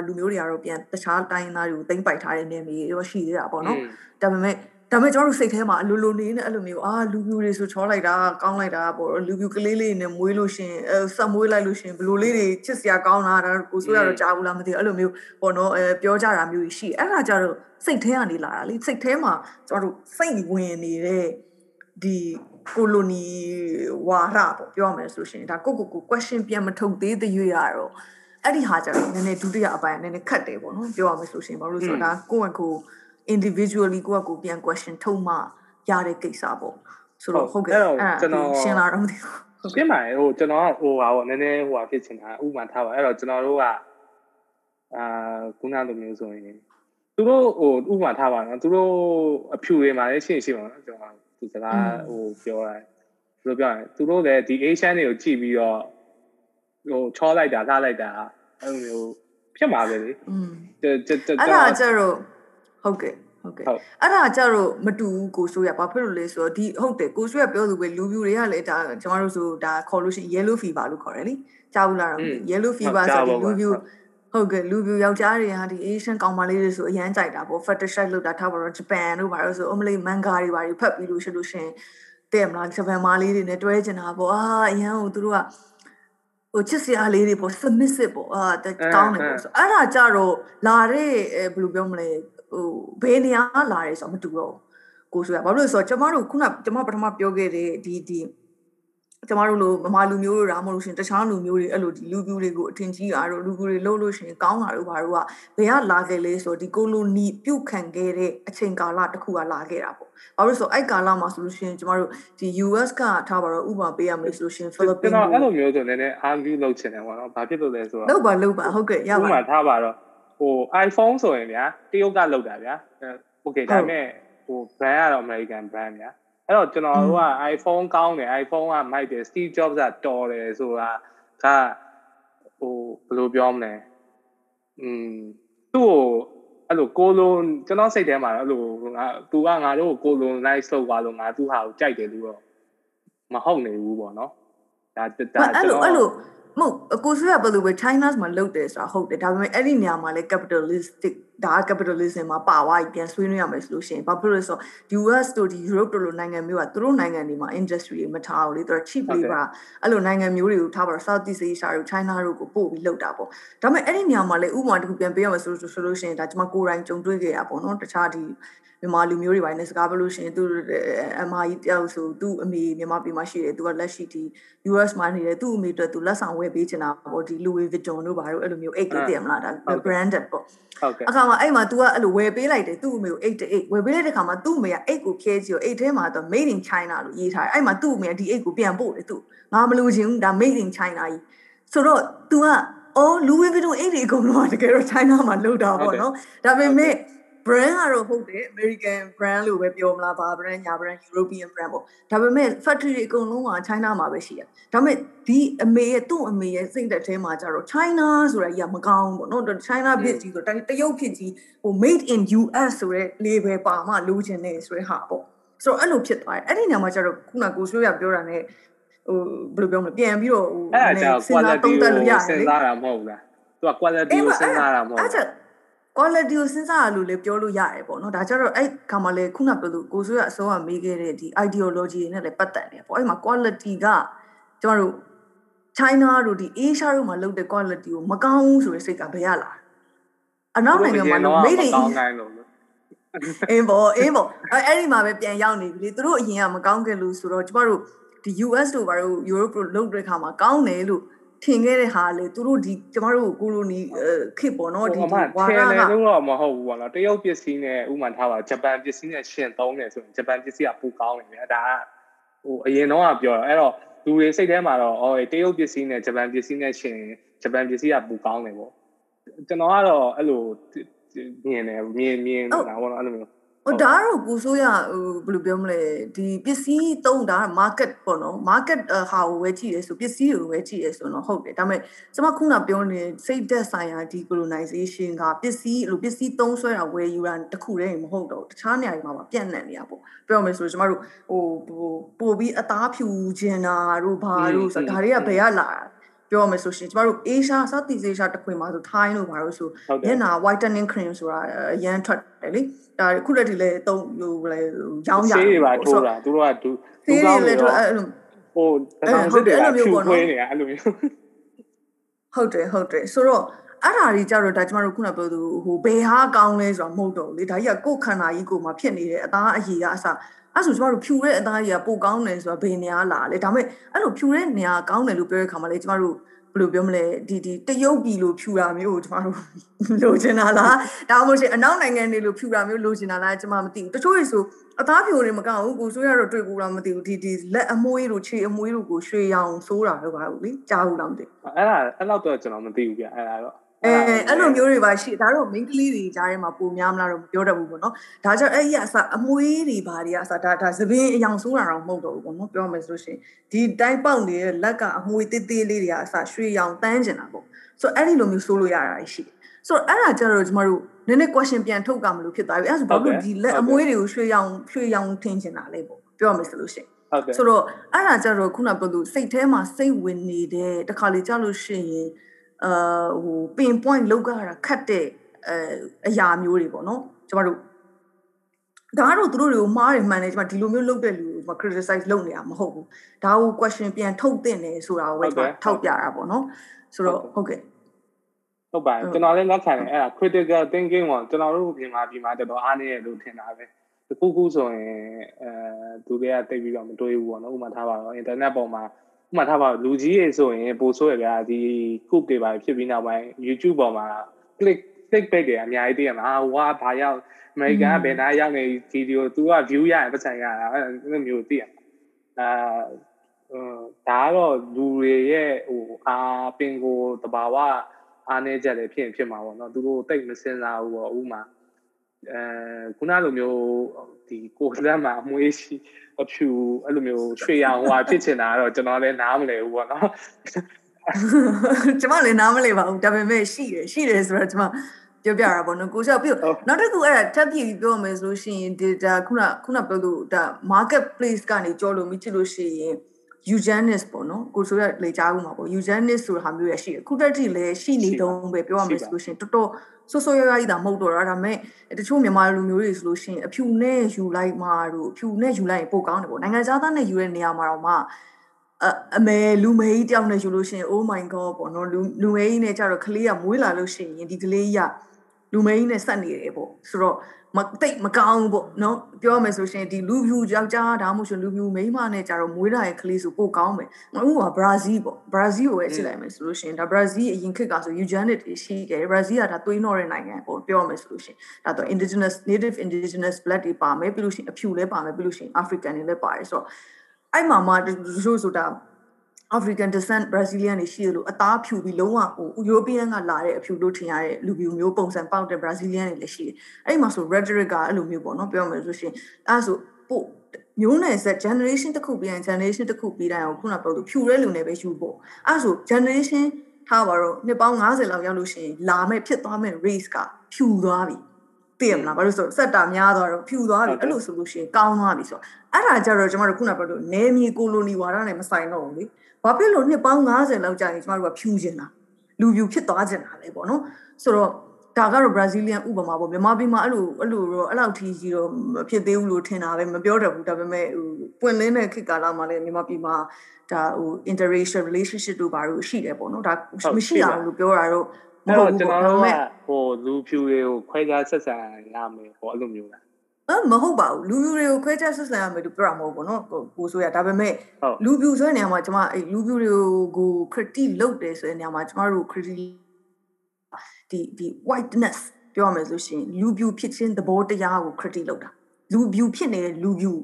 လူမျိုးတွေကတော့ပြန်တခြားတိုင်းသားတွေကိုတင်ပိုက်ထားတဲ့နယ်မြေတွေတော့ရှိသေးတာပေါ့နော်ဒါပေမဲ့ ဒါပေမဲ့ကျွန်တော်တို့စိတ်ထဲမှာအလိုလိုနေနေအဲ့လိုမျိုးအာလူပြူတွေဆိုချောလိုက်တာကောင်းလိုက်တာပေါ့လူပြူကလေးလေးနဲ့မွေးလို့ရှင်အဲဆက်မွေးလိုက်လို့ရှင်ဘလိုလေးတွေချစ်စရာကောင်းတာဒါကိုဆိုရတော့ကြားဘူးလားမသိဘူးအဲ့လိုမျိုးပေါ့နော်အဲပြောကြတာမျိုးရှိအဲ့ဒါကြတော့စိတ်ထဲကနေလာတာလေစိတ်ထဲမှာကျွန်တော်တို့စိတ်ဝင်နေတဲ့ဒီကိုလိုနီဝါရပေါ့ပြောရမယ်ဆိုရှင်ဒါကိုကိုကို question ပြန်မထုတ်သေးတဲ့ရွေးရတော့အဲ့ဒီဟာကြတော့နည်းနည်းဒုတိယအပိုင်းနည်းနည်းခတ်တယ်ပေါ့နော်ပြောရမယ်ဆိုရှင်ဘာလို့ဆိုတော့ဒါကိုယ့်ကို individually ကိုယ့်ကိုပြန် question ထုတ်မှရတဲ့ကိစ္စပေါ့ဆိုတော့ဟုတ်ကဲ့အဲ့ကျွန်တော်ရှင်းလာတော့မသိဘူးပြင်ပါဟိုကျွန်တော်ကဟိုပါပေါ့နည်းနည်းဟိုပါဖြစ်ချင်တာဥပမာထားပါအဲ့တော့ကျွန်တော်တို့ကအာခုနလိုမျိုးဆိုရင်သူတို့ဟိုဥပမာထားပါနော်သူတို့အဖြူတွေမှာလည်းရှင်းရှင်းပါနော်ကျွန်တော်ဒီစကားဟိုပြောတာသူတို့ပြောရင်သူတို့လည်းဒီ Asian တွေကိုကြည့်ပြီးတော့ဟိုချောလိုက်တာထားလိုက်တာအဲ့လိုမျိုးဖြစ်မှာပဲလေอืมအဲ့ဒါကြတော့ ဟုတ်ကဲ့ဟုတ်ကဲ့အဲ့ဒါကြတော့မတူဘူးကိုဆိုရဘာဖြစ်လို့လဲဆိုတော့ဒီဟုတ်တယ်ကိုဆိုရပြောသူပဲလူပြူတွေကလည်းဒါကျမတို့ဆိုဒါခေါ်လို့ရှိရင် yellow fever လို့ခေါ်တယ်လေကြားဘူးလား yellow fever ဆိုဒီလူပြူဟုတ်ကဲ့လူပြူယောက်ျားတွေကဒီ Asian ကောင်မလေးတွေဆိုအရန်ကြိုက်တာပေါ့ fetishize လုပ်တာထားပါတော့ Japan တို့ဘာလို့ဆိုအမလေး manga တွေဘာတွေဖတ်ပြီးလို့ရှိလို့ရှင်တဲ့မလား Japan မလေးတွေနဲ့တွဲကျင်တာပေါ့အာအရန်ကိုသူတို့ကဟိုချစ်စရာလေးတွေပေါ့ submissive ပေါ့အာတောင်းတယ်ပေါ့ဆိုအဲ့ဒါကြတော့လာတဲ့ဘယ်လိုပြောမလဲ ဟိုဘေးနေရာလာတယ်ဆိုတော့မတူတော့ကိုဆိုရဘာလို့လဲဆိုတော့ကျမတို့ခုနကျမပထမပြောခဲ့တဲ့ဒီဒီကျမတို့လိုမမလူမျိုးတို့ဒါမှမဟုတ်ရှင်တခြားလူမျိုးတွေအဲ့လိုဒီလူပြူတွေကိုအထင်ကြီးတာတို့လူပြူတွေလှုပ်လို့ရှင်ကောင်းတာတို့ဘာတို့ကဘယ်ကလာခဲ့လဲဆိုတော့ဒီကိုလိုနီပြုတ်ခံခဲ့တဲ့အချိန်ကာလတစ်ခုကလာခဲ့တာပေါ့။ဘာလို့ဆိုအဲ့ကာလမှာဆိုလို့ရှင်ကျမတို့ဒီ US ကထားပါတော့ဥပမာပေးရမယ်ဆိုလို့ရှင် Philippines ကျွန်တော်အဲ့လိုမျိုးဆိုလည်းနည်း argue လုပ်ချင်တယ်ပေါ့နော်။ဘာဖြစ်လို့လဲဆိုတော့လုပ်ပါလုပ်ပါဟုတ်ကဲ့ရပါဥပမာထားပါတော့ ဟို iPhone ဆိုရင်ဗျာတရုတ်ကလုပ်တာဗျာ။ Okay ဒါပေမဲ့ဟို brand ကတော့ American brand ဗျာ။အဲ့တော့ကျွန်တော်တို့က iPhone ကောင်းတယ် iPhone ကမိုက်တယ် Steve Jobs ကတော်တယ်ဆိုတာကဟိုဘယ်လိုပြောမလဲอืมသူ့ကိုအဲ့လိုကိုလိုကျွန်တော်စိတ်ထဲမှာအဲ့လိုငါသူကငါတို့ကိုကိုလို nice လောက်သွားလို့ငါသူ့ဟာကိုကြိုက်တယ်လို့တော့မဟုတ်နေဘူးပေါ့နော်ဒါဒါကျွန်တော်အဲ့လို မဟုတ်အကိုဆွေးကဘယ်လိုပဲ China's မှာလုပ်တယ်ဆိုတာဟုတ်တယ်ဒါပေမဲ့အဲ့ဒီနေရာမှာလည်း capitalistic ဒါက capitalism မှာပါသွားပြီပြန်ဆွေးနွေးရမယ်ဆိုလို့ရှိရင်ဘာဖြစ်လို့လဲဆိုတော့ US တို့ဒီ Europe တို့လိုနိုင်ငံမျိုးကသူတို့နိုင်ငံတွေမှာ industry တွေမထားဘူးလေသူတို့ cheap labor အဲ့လိုနိုင်ငံမျိုးတွေကိုထားပါတော့ Southeast Asia တို့ China တို့ကိုပို့ပြီးလုပ်တာပေါ့ဒါပေမဲ့အဲ့ဒီနေရာမှာလည်းဥပမာတစ်ခုပြန်ပေးရမယ်ဆိုလို့ဆိုလို့ရှိရင်ဒါကျွန်မကိုယ်တိုင်ကြုံတွေ့ခဲ့ရပါတော့တခြားဒီမြန်မာလူမျိုးတွေပိုင်းနဲ့စကားပြောလို့ရှိရင်သူအမကြီးတယောက်ဆိုသူ့အမေမြန်မာပြည်မှာရှိတယ်သူကလက်ရှိဒီ US မှာနေတယ်သူ့အမေအတွက်သူလက်ဆောင်ဝယ်ပေးချင်တာပေါ့ဒီ Louis Vuitton တို့ဘာလို့အဲ့လိုမျိုးအိတ်လေးတည်မလားဒါ branded ပေါ့ဟုတ်ကဲ့ အခါမှာအဲ့မှာ तू ကအဲ့လိုဝယ်ပေးလိုက်တယ်သူ့အမေကိုအိတ်တအိတ်ဝယ်ပေးလိုက်တဲ့ခါမှာသူ့အမေကအိတ်ကိုဖြဲကြည့်ရောအိတ်ထဲမှာတော့ made in China လို့ရေးထားတယ်အဲ့မှာသူ့အမေကဒီအိတ်ကိုပြန်ပို့တယ်သူငါမလို့ချင်ဘူးဒါ made in China ကြီးဆိုတော့ तू ကအော် Louis Vuitton အိတ်တွေအကုန်လုံးကတကယ်တော့ China မှာလုပ်တာပေါ့နော်ဒါပေမဲ့ brand ကတော့ဟုတ်တယ် American brand လို့ပဲပြောမလားဘာ brand ညာ brand European brand ပေါ့ဒါပေမဲ့ factory တွေအကုန်လုံးက China မှာပဲရှိတယ်ဒါပေမဲ့ဒီအမေရဲ့သူ့အမေရဲ့စိတ်သက်ထဲမှာကျတော့ China ဆိုတာကြီးကမကောင်းဘူးပေါ့နော် China ဖြစ်ကြီးဆိုတရုတ်ဖြစ်ကြီးဟို made in US ဆိုတဲ့ label ပါမှလိုချင်နေဆိုတဲ့ဟာပေါ့ဆိုတော့အဲ့လိုဖြစ်သွားတယ်အဲ့ဒီနေရာမှာကျတော့ခုနကိုဆိုရပြောတာ ਨੇ ဟိုဘယ်လိုပြောမလဲပြန်ပြီးတော့ဟိုအဲ့ဒါကြောင့် quality ကိုစဉ်းစားတာမဟုတ်လားသူက quality ကိုစဉ်းစားတာမဟုတ်ဘူး quality ကိုစဉ်းစားရလို့လည်းပြောလို့ရတယ်ပေါ့နော်ဒါကြတော့အဲ့ခါမှလည်းခုနပြောလို့ကိုဆိုရအစိုးရမေးခဲ့တဲ့ဒီ ideology တွေနဲ့လည်းပတ်သက်နေပေါ့အဲ့မှာ quality ကကျမတို့ China တို့ဒီ Asia တို့မှာလုပ်တဲ့ quality ကိုမကောင်းဘူးဆိုတဲ့စိတ်ကဘယ်ရလာအနောက်နိုင်ငံမှာလို့ made in အင်းဘောအင်းဘောအဲ့ဒီမှာပဲပြန်ရောက်နေပြီလေသူတို့အရင်ကမကောင်းခဲ့လို့ဆိုတော့ကျမတို့ဒီ US တို့ဘာလို့ Europe တို့လုပ်တဲ့ခါမှာကောင်းတယ်လို့ ထင်ခဲ့တဲ့ဟာလေသူတို့ဒီကျမတို့ကိုလိုနီခေပေါ့နော်ဒီဝါရကထင်တယ်တော့မဟုတ်ဘူးပေါ့နော်တရုတ်ပစ္စည်းနဲ့ဥမာထားပါဂျပန်ပစ္စည်းနဲ့ရှင်သုံးတယ်ဆိုရင်ဂျပန်ပစ္စည်းကပိုကောင်းတယ်ဗျာဒါကဟိုအရင်တော့ကပြောတော့အဲ့တော့လူတွေစိတ်ထဲမှာတော့အော်တရုတ်ပစ္စည်းနဲ့ဂျပန်ပစ္စည်းနဲ့ရှင်ဂျပန်ပစ္စည်းကပိုကောင်းတယ်ပေါ့ကျွန်တော်ကတော့အဲ့လိုမြင်တယ်မြင်မြင်တာပေါ့နော်အဲ့လိုမျိုး ဟိုဒါကတော့ကိုဆိုးရဟိုဘယ်လိုပြောမလဲဒီပစ္စည်းသုံးတာ market ပေါ့နော် market ဟာကိုဝယ်ကြည့်ရဲဆိုပစ္စည်းကိုဝယ်ကြည့်ရဲဆိုတော့ဟုတ်တယ်ဒါပေမဲ့ကျွန်မခုနပြောနေစိတ်သက်ဆိုင်ရာဒီ colonization ကပစ္စည်းလိုပစ္စည်းသုံးဆွဲတာဝယ်ယူတာတခုတည်းမဟုတ်တော့တခြားနေရာတွေမှာပြန့်နှံ့နေတာပေါ့ပြောမယ်ဆိုကျွန်မတို့ဟိုပို့ပြီးအသားဖြူခြင်းတာတို့ဘာတို့ဆိုတာဒါတွေကဘယ်ကလာတာ ပြောမယ်ဆိုရှင်ကျမတို့ Asia Southeast Asia တခွင်မှာဆို Thai လို့ပါလို့ဆိုညနာ whitening cream ဆိုတာရန်ထွက်တယ်လေဒါခုလက်ထိလည်းတုံးဟိုလေရောင်းရဆေးတွေပါထိုးတာသူတို့ကသူဆေးတွေလည်းထိုးအဲ့လိုဟိုတောင်စစ်တွေကဖြူခွေးနေတာအဲ့လိုမျိုးဟုတ်တယ်ဟုတ်တယ်ဆိုတော့အဲ့ဓာကြီးကြတော့ဒါကျမတို့ခုနပြောသူဟိုဘယ်ဟာကောင်းလဲဆိုတာမဟုတ်တော့လေဒါကြီးကကိုယ်ခန္ဓာကြီးကိုမှဖြစ်နေတယ်အသားအရည်ကအစ အဲ့ဆိုကျမတို့ဖြူတဲ့အသားကြီးကပိုကောင်းတယ်ဆိုတာဘယ်နေရာလာလဲဒါပေမဲ့အဲ့လိုဖြူတဲ့နေရာကောင်းတယ်လို့ပြောတဲ့ခါမှာလေကျမတို့ဘယ်လိုပြောမလဲဒီဒီတရုတ်ပြည်လိုဖြူတာမျိုးကိုကျမတို့လိုချင်တာလားဒါမှမဟုတ်ရှင်အနောက်နိုင်ငံတွေလိုဖြူတာမျိုးလိုချင်တာလားကျမမသိဘူးတချို့တွေဆိုအသားဖြူတွေမကောက်ဘူးကိုဆိုးရတော့တွေ့ကူလားမသိဘူးဒီဒီလက်အမွှေးတို့ခြေအမွှေးတို့ကိုရွှေရောင်ဆိုးတာတော့ပါဘူးလေကြားဘူးလားမသိဘူးအဲ့ဒါအဲ့လောက်တော့ကျွန်တော်မသိဘူးဗျအဲ့ဒါတော့ အဲအဲ့လိုမျိုးတွေပါရှိဒါတော့ main ကလေးတွေကြားထဲမှာပုံများမလားတော့မပြောတတ်ဘူးပေါ့နော်ဒါကြောင့်အဲ့ဒီအစအမွေးတွေဘာတွေအစဒါဒါသပင်းအယောင်ဆိုးတာတော့မဟုတ်တော့ဘူးပေါ့နော်ပြောမယ်ဆိုလို့ရှိရင်ဒီတိုင်းပေါက်နေတဲ့လက်ကအမွေးသေးသေးလေးတွေကအစရွှေရောင်တန်းကျင်တာပေါ့ဆိုအဲ့ဒီလိုမျိုးဆိုးလို့ရတာရှိတယ်ဆိုတော့အဲ့ဒါကြတော့ကျမတို့နည်းနည်း question ပြန်ထုတ်ကမလို့ဖြစ်သွားပြီအဲ့ဒါဆိုဘာလို့ဒီလက်အမွေးတွေကိုရွှေရောင်ရွှေရောင်ထင်ချင်တာလဲပေါ့ပြောမယ်ဆိုလို့ရှိရင်ဟုတ်ကဲ့ဆိုတော့အဲ့ဒါကြတော့ခုနပြောသူစိတ်ထဲမှာစိတ်ဝင်နေတဲ့တခါလေကြာလို့ရှိရင် အာဟို pin point လောက်ကြတာခတ်တဲ့အဲအရာမျိုးတွေပေါ့နော်ကျမတို့ဒါကတော့သူတို့တွေကိုမှားတယ်မှန်တယ်ကျမဒီလိုမျိုးလုပ်တဲ့လူကို criticize လုပ်နေတာမဟုတ်ဘူးဒါကို question ပြန်ထုတ်တင်တယ်ဆိုတာကိုပဲကျမထောက်ပြတာပေါ့နော်ဆိုတော့ဟုတ်ကဲ့ဟုတ်ပါတယ်ကျွန်တော်လည်းလက်ခံတယ်အဲ့ဒါ critical thinking ပေါ့ကျွန်တော်တို့ပြင်မှာပြင်မှာတော်တော်အားနည်းတယ်လို့ထင်တာပဲတခုခုဆိုရင်အဲသူတွေကတိတ်ပြီးတော့မတွေးဘူးပေါ့နော်ဥပမာထားပါတော့ internet ပေါ်မှာ ဥပမာထားပါလူကြီးတွေဆိုရင်ပို့ဆိုရဗျာဒီ cook တွေပါဖြစ်ပြီးနောက်ပိုင်း YouTube ပေါ်မှာ click click bait တွေအများကြီးတည်ရမှာဝါဘာရောက်အမေရိကန်ကဘယ်နာရောက်နေဗီဒီယို तू က view ရရင်ပတ်စံရတာအဲ့လိုမျိုးတည်ရအာဒါကတော့လူတွေရဲ့ဟိုအာပင်ကိုတဘာဝအားနေကြတယ်ဖြစ်ရင်ဖြစ်မှာပေါ့နော်သူတို့တိတ်မစင်စားဘူးပေါ့ဥမာ အဲခုနလိုမျိုးဒီကိုလက်မှာအမွေးရှိအဖြူအဲ့လိုမျိုးရွှေရောင်ဟွာဖြစ်ချင်တာကတော့ကျွန်တော်လည်းနားမလည်ဘူးပေါ့နော်ကျမလည်းနားမလည်ပါဘူးဒါပေမဲ့ရှိတယ်ရှိတယ်ဆိုတော့ကျမပြောပြတာပေါ့နော်ကိုရှောက်ပြီးနောက်တစ်ခုအဲ့ဒါထပ်ပြီးပြောမယ်ဆိုလို့ရှိရင် data ခုနခုနပြောလို့ဒါ market place ကနေကြောလို့မြစ်ချလို့ရှိရင် eugenics ပေါ့နော်ကိုဆိုရလေကြားဘူးမှာပေါ့ eugenics ဆိုတာဟာမျိုးရရှိတယ်ခုတက်တိလည်းရှိနေတော့ပဲပြောရမယ်ဆိုလို့ရှိရင်တော်တော် ဆိုးဆိုးရွားရွားကြီးတာမဟုတ်တော့တာဒါပေမဲ့တချို့မြန်မာလူမျိုးတွေဆိုလို့ရှိရင်အဖြူနဲ့ယူလိုက်မှာတို့အဖြူနဲ့ယူလိုက်ရင်ပိုကောင်းတယ်ပေါ့နိုင်ငံသားနဲ့ယူတဲ့နေရာမှာတော့မှအမေလူမေးတယောက်နဲ့ယူလို့ရှိရင် oh my god ပေါ့နော်လူလူမေးနဲ့ကြတော့ကလေးကမွေးလာလို့ရှိရင်ဒီကလေးကလူမင်းနဲ့ဆက်နေတယ်ပေါ့ဆိုတော့ မတိတ်မကောင်းဘူးပေါ့နော်ပြောမယ်ဆိုရှင်ဒီလူဖြူယောက်ျားဒါမှမဟုတ်လူဖြူမိန်းမနဲ့ကြတော့မွေးလာရဲ့ကလေးဆိုပိုကောင်းမယ်ဥပမာဘရာဇီးပေါ့ဘရာဇီးကိုပဲကြည့်လိုက်မယ်ဆိုလို့ရှင်ဒါဘရာဇီးအရင်ခေတ်ကဆို eugenics တွေရှိခဲ့ဘရာဇီးကဒါသွေးနှောတဲ့နိုင်ငံပေါ့ပြောမယ်ဆိုလို့ရှင်ဒါတော့ indigenous native indigenous blood တွေပါမယ်ပြီးလို့ရှင်အဖြူလည်းပါမယ်ပြီးလို့ရှင် african တွေလည်းပါတယ်ဆိုတော့အဲ့မှာမှတချို့ဆိုတာ African descent Brazilian တွေရှိတယ်လို့အသားဖြူပြီးလုံးဝဟို European ကလာတဲ့အဖြူလို့ထင်ရတဲ့လူမျိုးမျိုးပုံစံပေါက်တဲ့ Brazilian တွေလည်းရှိတယ်။အဲ့ဒီမှာဆို rhetoric ကအဲ့လိုမျိုးပေါ့နော်ပြောမယ်ဆိုရှင်အဲ့ဆိုပို့မျိုးနယ်ဆက် generation တစ်ခုပြီးရင် generation တစ်ခုပြီးတိုင်းအောင်ခုနပြောလို့ဖြူတဲ့လူနဲ့ပဲယူဖို့အဲ့ဆို generation ထားပါတော့နှစ်ပေါင်း90လောက်ရောက်လို့ရှိရင်လာမဲ့ဖြစ်သွားမဲ့ race ကဖြူသွားပြီသိရမလားဘာလို့ဆိုစက်တာများသွားတော့ဖြူသွားပြီအဲ့လိုဆိုလို့ရှိရင်ကောင်းသွားပြီဆိုတော့အဲ့ဒါကြတော့ကျွန်တော်တို့ခုနပြောလို့နေမြေကိုလိုနီဝါဒနဲ့မဆိုင်တော့ဘူးလေ ဘာဖြစ်လို့နှစ်ပေါင်း90လောက်ကြာရင်ကျမတို့ကဖြူကျင်တာလူဖြူဖြစ်သွားကျင်တာလေပေါ့နော်ဆိုတော့ဒါကတော့ Brazilian ဥပမာပေါ့မြန်မာပြည်မှာအဲ့လိုအဲ့လိုတော့အဲ့လောက်ထီကြီးတော့မဖြစ်သေးဘူးလို့ထင်တာပဲမပြောတတ်ဘူးဒါပေမဲ့ဟိုပွင့်လင်းတဲ့ခေတ်ကာလမှာလည်းမြန်မာပြည်မှာဒါဟို interracial relationship တို့ဘာလို့ရှိတယ်ပေါ့နော်ဒါမရှိရဘူးလို့ပြောတာတော့မဟုတ်ဘူးကျွန်တော်တို့ကဟိုလူဖြူတွေကိုခွဲခြားဆက်ဆံရမယ်ဟောအဲ့လိုမျိုးလားအ မဟုတ်ပါဘူးလူမျိုးတွေကိုခွဲခြားဆက်ဆံရမယ်လို့ပြောတာမဟုတ်ဘူးနော်ကိုဆိုရဒါပေမဲ့လူမျိုးဆိုတဲ့နေရာမှာကျွန်မအဲလူမျိုးတွေကို critique လုပ်တယ်ဆိုတဲ့နေရာမှာကျွန်မတို့ critique ဒီဒီ whiteness ပြောရမယ်ဆိုရှင်လူမျိုးဖြစ်ခြင်းသဘောတရားကို critique လုပ်တာလူမျိုးဖြစ်နေတဲ့လူမျိုး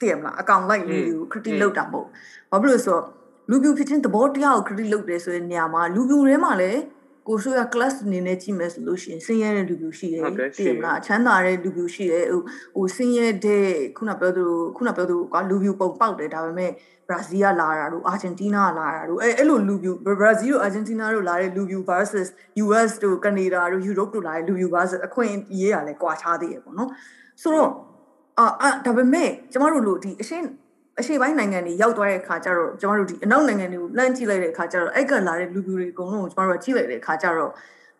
သိရမလားအကောင်လိုက်လူမျိုးကို critique လုပ်တာမဟုတ်ဘာဖြစ်လို့ဆိုတော့လူမျိုးဖြစ်ခြင်းသဘောတရားကို critique လုပ်တယ်ဆိုတဲ့နေရာမှာလူမျိုးတွေမှာလည်း ကိုဆိုရ class အနေနဲ့ကြည့်မယ်ဆိုလို့ရှိရင်ဆင်းရဲတဲ့လူပြူရှိတယ်တည်မလားချမ်းသာတဲ့လူပြူရှိတယ်ဟိုဟိုဆင်းရဲတဲ့ခုနပြောသူခုနပြောသူကလူပြူပုံပေါက်တယ်ဒါပေမဲ့ဘရာဇီးကလာတာတို့အာဂျင်တီးနားကလာတာတို့အဲအဲ့လိုလူပြူဘရာဇီးတို့အာဂျင်တီးနားတို့လာတဲ့လူပြူ versus US တို့ကနေဒါတို့ Europe တို့လာတဲ့လူပြူ versus အခွင့်အရေးကလည်းကွာခြားသေးရပေါ့နော်ဆိုတော့အာဒါပေမဲ့ကျမတို့လို့ဒီအရှင်း အရှေ့ပိုင်းနိုင်ငံတွေရောက်သွားတဲ့အခါကျတော့ကျမတို့ဒီအနောက်နိုင်ငံတွေကိုလှမ်းကြည့်လိုက်တဲ့အခါကျတော့အဲ့ကလာတဲ့လူပြူတွေအကုန်လုံးကိုကျမတို့ကကြည့်လိုက်တဲ့အခါကျတော့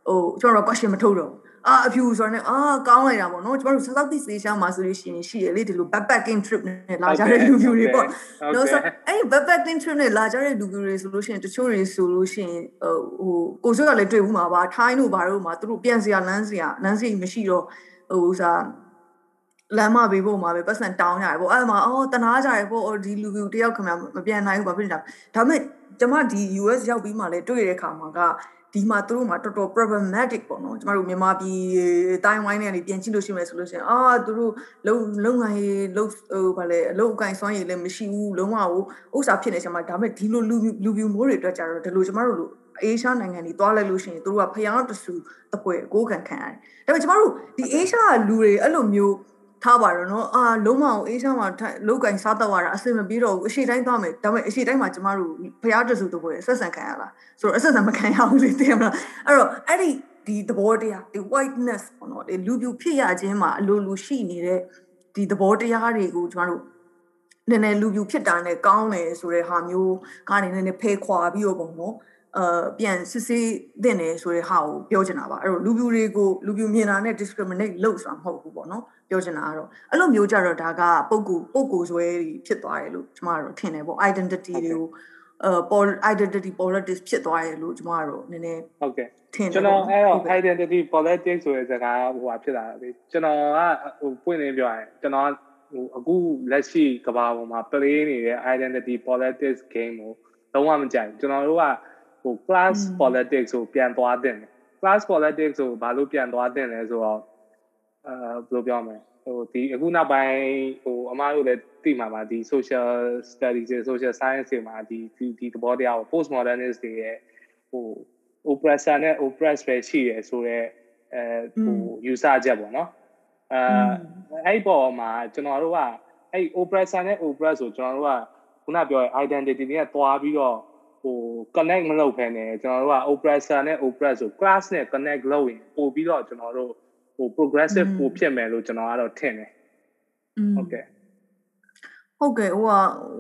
ဟိုကျမတို့ question မထုတ်တော့ဘူးအာအဖြူဆိုတော့အာကောင်းလိုက်တာပေါ့နော်ကျမတို့ Southeast Asia မှာဆိုလို့ရှိရင်ရှိရလေဒီလို backpacking trip နဲ့လာကြတဲ့လူပြူတွေပေါ့နော်ဆိုအဲ့ backpacking trip နဲ့လာကြတဲ့လူပြူတွေဆိုလို့ရှိရင်တချို့တွေဆိုလို့ရှိရင်ဟိုကိုစိုးကလည်းတွေ့ဘူးမှာပါထိုင်းတို့ဘာတို့မှာသူတို့ပြန်စရာလမ်းစရာလမ်းစီမရှိတော့ဟိုစား လမ်းမပေးဖို့မှာပဲပတ်စံတောင်းရတယ်ပေါ့အဲ့မှာအော်တနာကြရပေါ့ဒီလူလူတယောက်ခင်ဗျမပြန်နိုင်ဘူးဘာဖြစ်နေတာဒါပေမဲ့ကျမဒီ US ရောက်ပြီးမှလည်းတွေ့ရတဲ့ခါမှာကဒီမှာသူတို့မှာတော်တော် problematic ပေါ့နော်ကျမတို့မြန်မာပြည်တိုင်းဝိုင်းနေကနေပြန်ကြည့်လို့ရှိမယ်ဆိုလို့ရှိရင်အာသူတို့လုံလုံငန်းရေးလုံဟိုဗာလဲအလုံအကင်စွမ်းရည်လည်းမရှိဘူးလုံးဝဥစ္စာဖြစ်နေချင်မှာဒါပေမဲ့ဒီလိုလူလူပြူမိုးတွေအတွက်ကြတော့ဒီလိုကျမတို့လိုအေးရှားနိုင်ငံတွေတွားလိုက်လို့ရှိရင်တို့ကဖျားတဆူတပွဲအကိုခံခံရတယ်ဒါပေမဲ့ကျမတို့ဒီအေးရှားကလူတွေအဲ့လိုမျိုး ထားပါတော့နော်အာလုံးမအောင်အေးချမ်းမှာလောက်ကင်စားတော့ရတာအဆင်မပြေတော့ဘူးအရှိတိုင်းသွားမယ်ဒါပေမဲ့အရှိတိုင်းမှာကျမတို့ဖျားတစုတပွဲဆက်ဆံခံရလားဆိုတော့အဆက်ဆံမခံရဘူးလေသိရမလားအဲ့တော့အဲ့ဒီဒီသဘောတရားဒီ whiteness ပေါ့နော်ဒီလူပြူဖြစ်ရခြင်းမှာအလိုလိုရှိနေတဲ့ဒီသဘောတရားတွေကိုကျမတို့နည်းနည်းလူပြူဖြစ်တာနဲ့ကောင်းတယ်ဆိုတဲ့ဟာမျိုးကနေနည်းနည်းဖေးခွာပြီးတော့ပေါ့နော်အာပြန်စစ်ဆေးတင်တယ်ဆိုတဲ့ဟာကိုပြောချင်တာပါအဲ့တော့လူပြူတွေကိုလူပြူမြင်တာနဲ့ discriminate လုပ်ဆိုတာမဟုတ်ဘူးပေါ့နော် ပြောချင်တာကတော့အဲ့လိုမျိုးကြတော့ဒါကပုံကူပုံကူဆွဲဖြစ်သွားတယ်လို့ကျမတို့ထင်တယ်ပေါ့ identity တွေကိုအဲ identity politics ဖြစ်သွားတယ်လို့ကျမတို့နည်းနည်းဟုတ်ကဲ့ထင်တယ်ကျွန်တော်အဲ့တော့ identity politics ဆိုတဲ့စကားဟိုဟာဖြစ်လာတယ်ကျွန်တော်ကဟိုပွင့်နေပြောရင်ကျွန်တော်ဟိုအခုလက်ရှိကဘာပေါ်မှာ play နေတဲ့ identity politics game ကိုလုံးဝမကြိုက်ကျွန်တော်တို့ကဟို class politics ကိုပြန်သွားတင်တယ် class politics ကိုဘာလို့ပြန်သွားတင်လဲဆိုတော့ အဲဘယ်လိုပြောမလဲဟိုဒီအခုနောက်ပိုင်းဟိုအမားတို့လည်းသိမှာပါဒီ social studies social science တွေမှာဒီဒီသဘောတရားကို post modernist တွေရဲ့ဟို oppressor နဲ့ oppress ပဲရှိရဆိုတော့အဲဟို user ချက်ပေါ့နော်အဲအဲ့ပေါ်မှာကျွန်တော်တို့ကအဲ့ oppressor နဲ့ oppress ဆိုကျွန်တော်တို့ကခုနပြော identity နဲ့တွားပြီးတော့ဟို connect မလုပ်ဖ ೇನೆ ကျွန်တော်တို့က oppressor နဲ့ oppress ဆို class နဲ့ connect လုပ်ရင်ပို့ပြီးတော့ကျွန်တော်တို့ ဟို progressive ပို့ဖြစ်မယ်လို့ကျွန်တော်ကတော့ထင်တယ်ဟုတ်ကဲ့ဟုတ်ကဲ့ဟိုက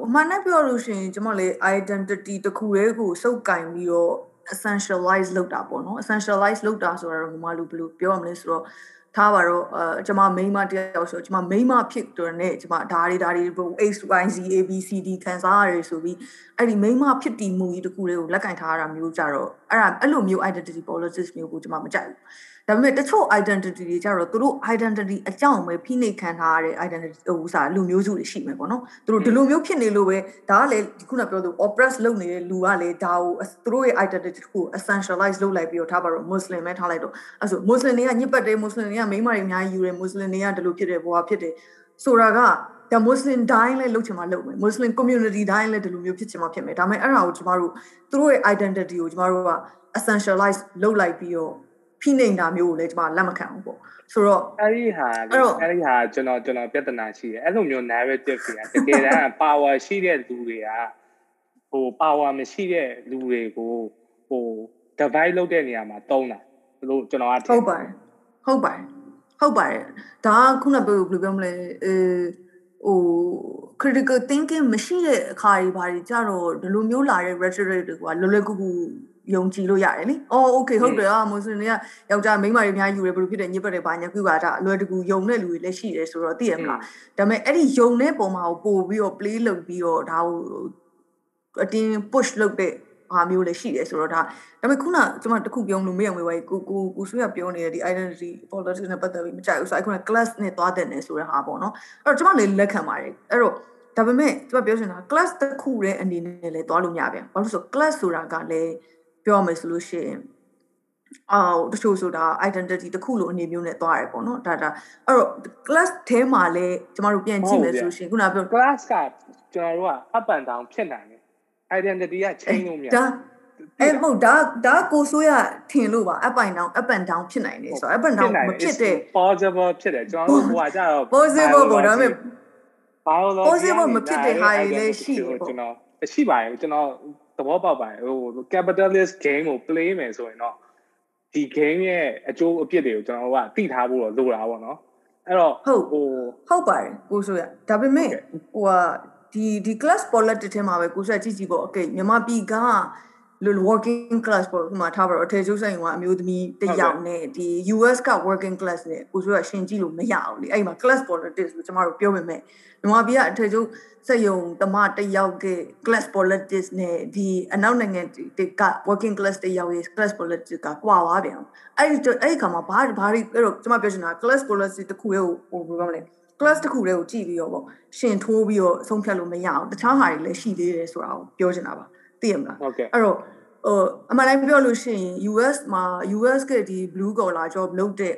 အမှန်နဲ့ပြောလို့ရှိရင်ကျွန်မလေ identity တခုလေးကိုစုပ်ကင်ပြီးတော့ essentialize လုပ်တာပေါ့နော် essentialize လုပ်တာဆိုတော့ဟိုမှာလို့ဘယ်လိုပြောရမလဲဆိုတော့ထားပါတော့အဲကျွန်မ main မတယောက်ဆိုကျွန်မ main မဖြစ်တော့နဲ့ကျွန်မဒါတွေဒါတွေ X Y Z A B C D ခံစားရတယ်ဆိုပြီးအဲ့ဒီ main မဖြစ်တည်မှုကြီးတခုလေးကိုလက်ကင်ထားရတာမျိုးကြတော့အဲ့ဒါအဲ့လိုမျိုး identity politics မျိုးကိုကျွန်မမကြိုက်ဘူး ဒါပေမဲ့တချို့ identity တွေကြတော့သူတို့ identity အကြောင်းပဲဖိနှိပ်ခံထားရတဲ့ identity ဟိုစားလူမျိုးစုတွေရှိမယ်ပေါ့နော်သူတို့ဒီလိုမျိုးဖြစ်နေလို့ပဲဒါကလည်းခုနပြောသူ oppress လုပ်နေတဲ့လူကလည်းဒါကိုသူတို့ရဲ့ identity ကို essentialize လုပ်လိုက်ပြီးတော့ထားပါတော့ muslim ပဲထားလိုက်တော့အဲဆို muslim တွေကညစ်ပတ်တယ် muslim တွေကမိန်းမတွေအများကြီးယူတယ် muslim တွေကဒီလိုဖြစ်တယ်ဘွာဖြစ်တယ်ဆိုတာကဒါ muslim တိုင်းလည်းလုပ်ချင်မှလုပ်မယ် muslim community တိုင်းလည်းဒီလိုမျိုးဖြစ်ချင်မှဖြစ်မယ်ဒါပေမဲ့အဲ့ဒါကိုကျမတို့သူတို့ရဲ့ identity ကိုကျမတို့က essentialize လုပ်လိုက်ပြီးတော့ ဖိနှိမ်တာမျိုးကိုလည်းကျွန်မလက်မခံဘူးပေါ့ဆိုတော့အဲ့ဒီဟာအဲ့ဒီဟာကျွန်တော်ကျွန်တော်ပြဿနာရှိတယ်အဲ့လိုမျိုး narrative တွေကတကယ်တမ်း power ရှိတဲ့လူတွေကဟို power မရှိတဲ့လူတွေကိုဟို divide လုပ်တဲ့နေရာမှာတုံးတာဘလို့ကျွန်တော်ကဟုတ်ပါတယ်ဟုတ်ပါတယ်ဟုတ်ပါတယ်ဒါကခုနကဘယ်လိုပြောမလဲအဲဟို critical thinking မရှိတဲ့အခါတွေဘာတွေကြတော့ဒီလိုမျိုးလာတဲ့ rhetoric တွေကလွယ်လွယ်ကူကူ ယုံကြည်လို့ရတယ်လေ။အော် okay ဟုတ်တယ်။အာမွန်စလင်တွေကယောက်ျားမိန်းမတွေအများကြီးယူတယ်ဘယ်လိုဖြစ်တယ်ညစ်ပတ်တယ်ဘာညာကွကတာအလွယ်တကူယုံတဲ့လူတွေလည်းရှိတယ်ဆိုတော့သိရမလား။ဒါပေမဲ့အဲ့ဒီယုံတဲ့ပုံမှာကိုပို့ပြီးတော့ play လုပ်ပြီးတော့ဒါကိုအတင်း push လုပ်တဲ့ဟာမျိုးလည်းရှိတယ်ဆိုတော့ဒါဒါပေမဲ့ခုနကျွန်မတခုပြောလို့မရငွေပါကိုကိုကိုဆွေးရပြောနေတဲ့ဒီ identity politics နဲ့ပတ်သက်ပြီးမကြိုက်ဘူးဆိုတော့အခုက class နဲ့သွားတဲ့နယ်ဆိုတဲ့ဟာပေါ့နော်အဲ့တော့ကျွန်မလည်းလက်ခံပါတယ်အဲ့တော့ဒါပေမဲ့ကျွန်မပြောချင်တာ class တစ်ခုတည်းအနေနဲ့လည်းသွားလို့မရပြန်ဘာလို့ဆို class ဆိုတာကလည်း ပြောမယ်ဆိုလို့ရှိရင်အော်တချို့ဆိုတာ identity တစ်ခုလိုအနေမျိုးနဲ့သွားရပေါ့နော်ဒါဒါအဲ့တော့ class ထဲမှာလည်းကျမတို့ပြန်ကြည့်မယ်ဆိုရှင်ခုနပြော class ကကျွန်တော်တို့က up and down ဖြစ်နိုင်တယ် identity က change လို့မရဘူးအဲ့မဟုတ်ဒါဒါကိုဆိုရထင်လို့ပါ up and down up and down ဖြစ်နိုင်တယ်ဆိုတော့ up and down မဖြစ်တဲ့ possible ဖြစ်တယ်ကျွန်တော်တို့ဟိုကကြတော့ possible ပေါ့ဒါပေမဲ့ biology possible မဖြစ်တဲ့ဟာတွေလည်းရှိတယ်ပေါ့ကျွန်တော်ရှိပါတယ်ကျွန်တော် သဘောပေါက်ပါတယ်ဟို capitalist game ကို play မယ်ဆိုရင်တော့ဒီ game ရဲ့အကျိုးအပြစ်တွေကိုကျွန်တော်ကသိထားဖို့တော့လိုတာပေါ့နော်အဲ့တော့ဟုတ်ဟိုဟုတ်ပါတယ်ကိုဆိုရဒါပေမဲ့ဟိုဟာဒီဒီ class politics ထဲမှာပဲကိုဆိုရကြည့်ကြည့်ပေါ့ okay မြန်မာပြည်က လို့ working class ပေါ့ဒီမှာထားပါတော့အထည်ချုပ်ဆိုင်ကအမျိုးသမီးတယောက်နဲ့ဒီ US က working class နဲ့ကိုဆိုရရှင်းကြည့်လို့မရအောင်လေအဲ့မှာ class politics ကိုကျမတို့ပြောပေမဲ့မြန်မာပြည်ကအထည်ချုပ်စက်ယုံတမတယောက်က class politics နဲ့ဒီအနောက်နိုင်ငံတွေက working class တယောက်ရဲ့ class politics ကကွာသွားပြန်အဲ့ဒီအဲ့ဒီခါမှာဘာဘာတွေအဲ့တော့ကျွန်မပြောချင်တာ class politics တခုရဲ့ဟိုဘယ်လိုပြောမလဲ class တခုလေးကိုကြည့်ပြီးတော့ပေါ့ရှင်ထိုးပြီးတော့ဆုံးဖြတ်လို့မရအောင်တခြားဟာတွေလည်းရှိသေးတယ်ဆိုတာကိုပြောချင်တာပါ သိရမလားဟုတ်ကဲ့အဲ့တော့ဟိုအမှန်တိုင်းပြောလို့ရှိရင် US မှာ US ကဒီ blue collar job လုပ်တဲ့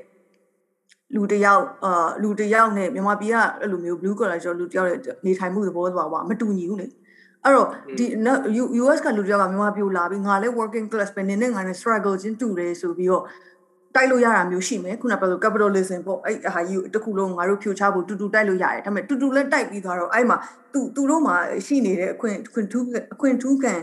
လူတယောက်အာလူတယောက်နဲ့မြန်မာပြည်ကအဲ့လိုမျိုး blue collar job လူတယောက်ရဲ့နေထိုင်မှုသဘောသွားပါမတူညီဘူးလေအဲ့တော့ဒီ US ကလူတယောက်ကမြန်မာပြည်လာပြီးငါလည်း working class ပဲနင်းနဲ့ငါနဲ့ struggle ချင်းတူတယ်ဆိုပြီးတော့ တိုက်လို့ရတာမျိုးရှိမယ်ခုနကပြောလို့ capitalism ပေါ့အဲ့ဟာကြီးတခုလုံးငါတို့ဖြိုချဖို့တူတူတိုက်လို့ရတယ်ဒါပေမဲ့တူတူလည်းတိုက်ပြီးသွားတော့အဲ့မှာသူသူတို့မှာရှိနေတဲ့အခွင့်အခွင့်ထူးအခွင့်ထူးခံ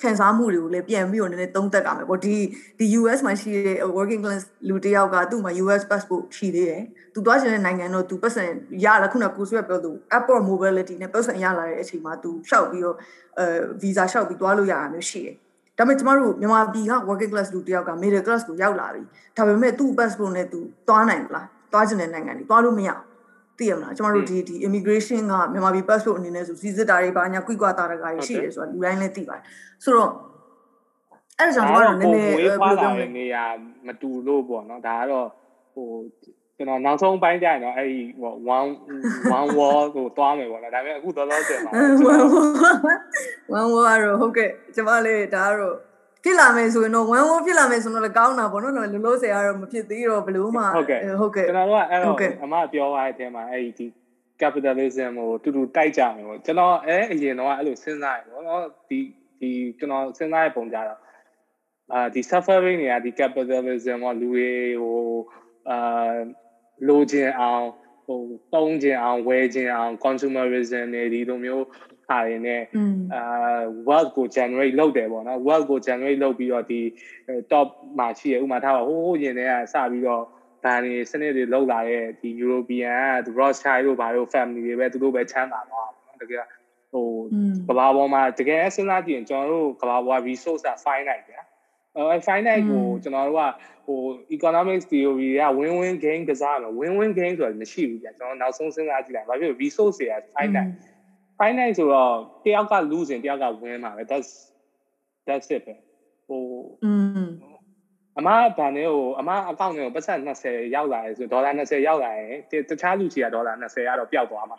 ခံစားမှုတွေကိုလည်းပြန်ပြီးတော့နည်းနည်းသုံးသပ်ကြမယ်ပေါ့ဒီဒီ US မှာရှိတဲ့ working class လူတယောက်ကသူ့မှာ US passport ရှိသေးတယ်သူသွားချင်တဲ့နိုင်ငံတော့သူပတ်စံရလာခုနကကိုဆွဲပြောသူ airport mobility နဲ့ပတ်စံရလာတဲ့အချိန်မှာသူရှောက်ပြီးတော့အဲ visa ရှောက်ပြီးသွားလို့ရတာမျိုးရှိတယ် ဒါပေမဲ့ကျမတို့မြန်မာပြည်က working class လူတယောက်က middle class ကိုရောက်လာပြီဒါပေမဲ့သူ့ passport နဲ့သူသွားနိုင်မလားသွားချင်တဲ့နိုင်ငံတွေသွားလို့မရသိရမလားကျမတို့ဒီဒီ immigration ကမြန်မာပြည် passport အနေနဲ့ဆိုစီစစ်တာတွေဘာညာကွိကွာတာတကာတွေရှိတယ်ဆိုတာလူတိုင်းလည်းသိပါတယ်ဆိုတော့အဲ့ဒါကြောင့်ကျမတို့နည်းနည်းဘယ်လိုပြောမလဲနေရာမတူလို့ပေါ့နော်ဒါကတော့ဟို ကျွန်တော်နောက်ဆုံးပိုင်းကြရင်တော့အဲ့ဒီဟို one one wall ကိုတွားမယ်ပေါ့နော်ဒါပေမဲ့အခုတော့တော့တင်ပါ one wall ရောဟုတ်ကဲ့ကျမလေးဒါကတော့ဖြစ်လာမယ်ဆိုရင်တော့ one wall ဖြစ်လာမယ်ဆိုတော့လည်းကောင်းတာပေါ့နော်လောလောဆယ်ကတော့မဖြစ်သေးတော့ဘလို့မှဟုတ်ကဲ့ဟုတ်ကဲ့ကျွန်တော်တို့ကအဲ့တော့အမပြောသွားတဲ့အထဲမှာအဲ့ဒီ capitalism ကိုတူတူတိုက်ကြမယ်ပေါ့ကျွန်တော်အဲအရင်တော့အဲ့လိုစဉ်းစားရပေါ့နော်ဒီဒီကျွန်တော်စဉ်းစားရပုံကြတော့အာဒီ suffering တွေကဒီ capitalism ကလူတွေဟိုအာ လိုချင်အောင်ဟိုတုံးချင်အောင်ဝယ်ချင်အောင် consumerism တွေဒီလိုမျိုးဟာတွေနဲ့အာ wealth ကို generate လုပ်တယ်ပေါ့နော် wealth ကို generate လုပ်ပြီးတော့ဒီ top မှာရှိရဥမာထားပါဟိုးရင်တည်းကစပြီးတော့ဘန်တွေစနစ်တွေလောက်လာတဲ့ဒီ European က Rothschild တို့ဘာတို့ family တွေပဲသူတို့ပဲချမ်းသာသွားတာတကယ်ဟိုကဘာပေါ်မှာတကယ်စဉ်းစားကြည့်ရင်ကျွန်တော်တို့ကဘာပေါ် resource က finite ဗျာအဲ finite ကိုကျွန်တော်တို့ကဟို economics theory က win win gain ကစားမှာ win win gain ဆိုတာမရှိဘူးကြာကျွန်တော်နောက်ဆုံးစဉ်းစားကြည့်လိုက်ဘာဖြစ်လဲ resource တွေက finite finite ဆိုတော့တယောက်က lose ရင်တယောက်က win မှာပဲ that's that's it ပဲဟိုอืมအမဗန်နဲ့ဟိုအမအကောင့်နဲ့ကိုပတ်စံ20ရောက်လာတယ်ဆိုဒေါ်လာ20ရောက်လာရင်တခြားလူစီကဒေါ်လာ20ရတော့ပျောက်သွားမှာ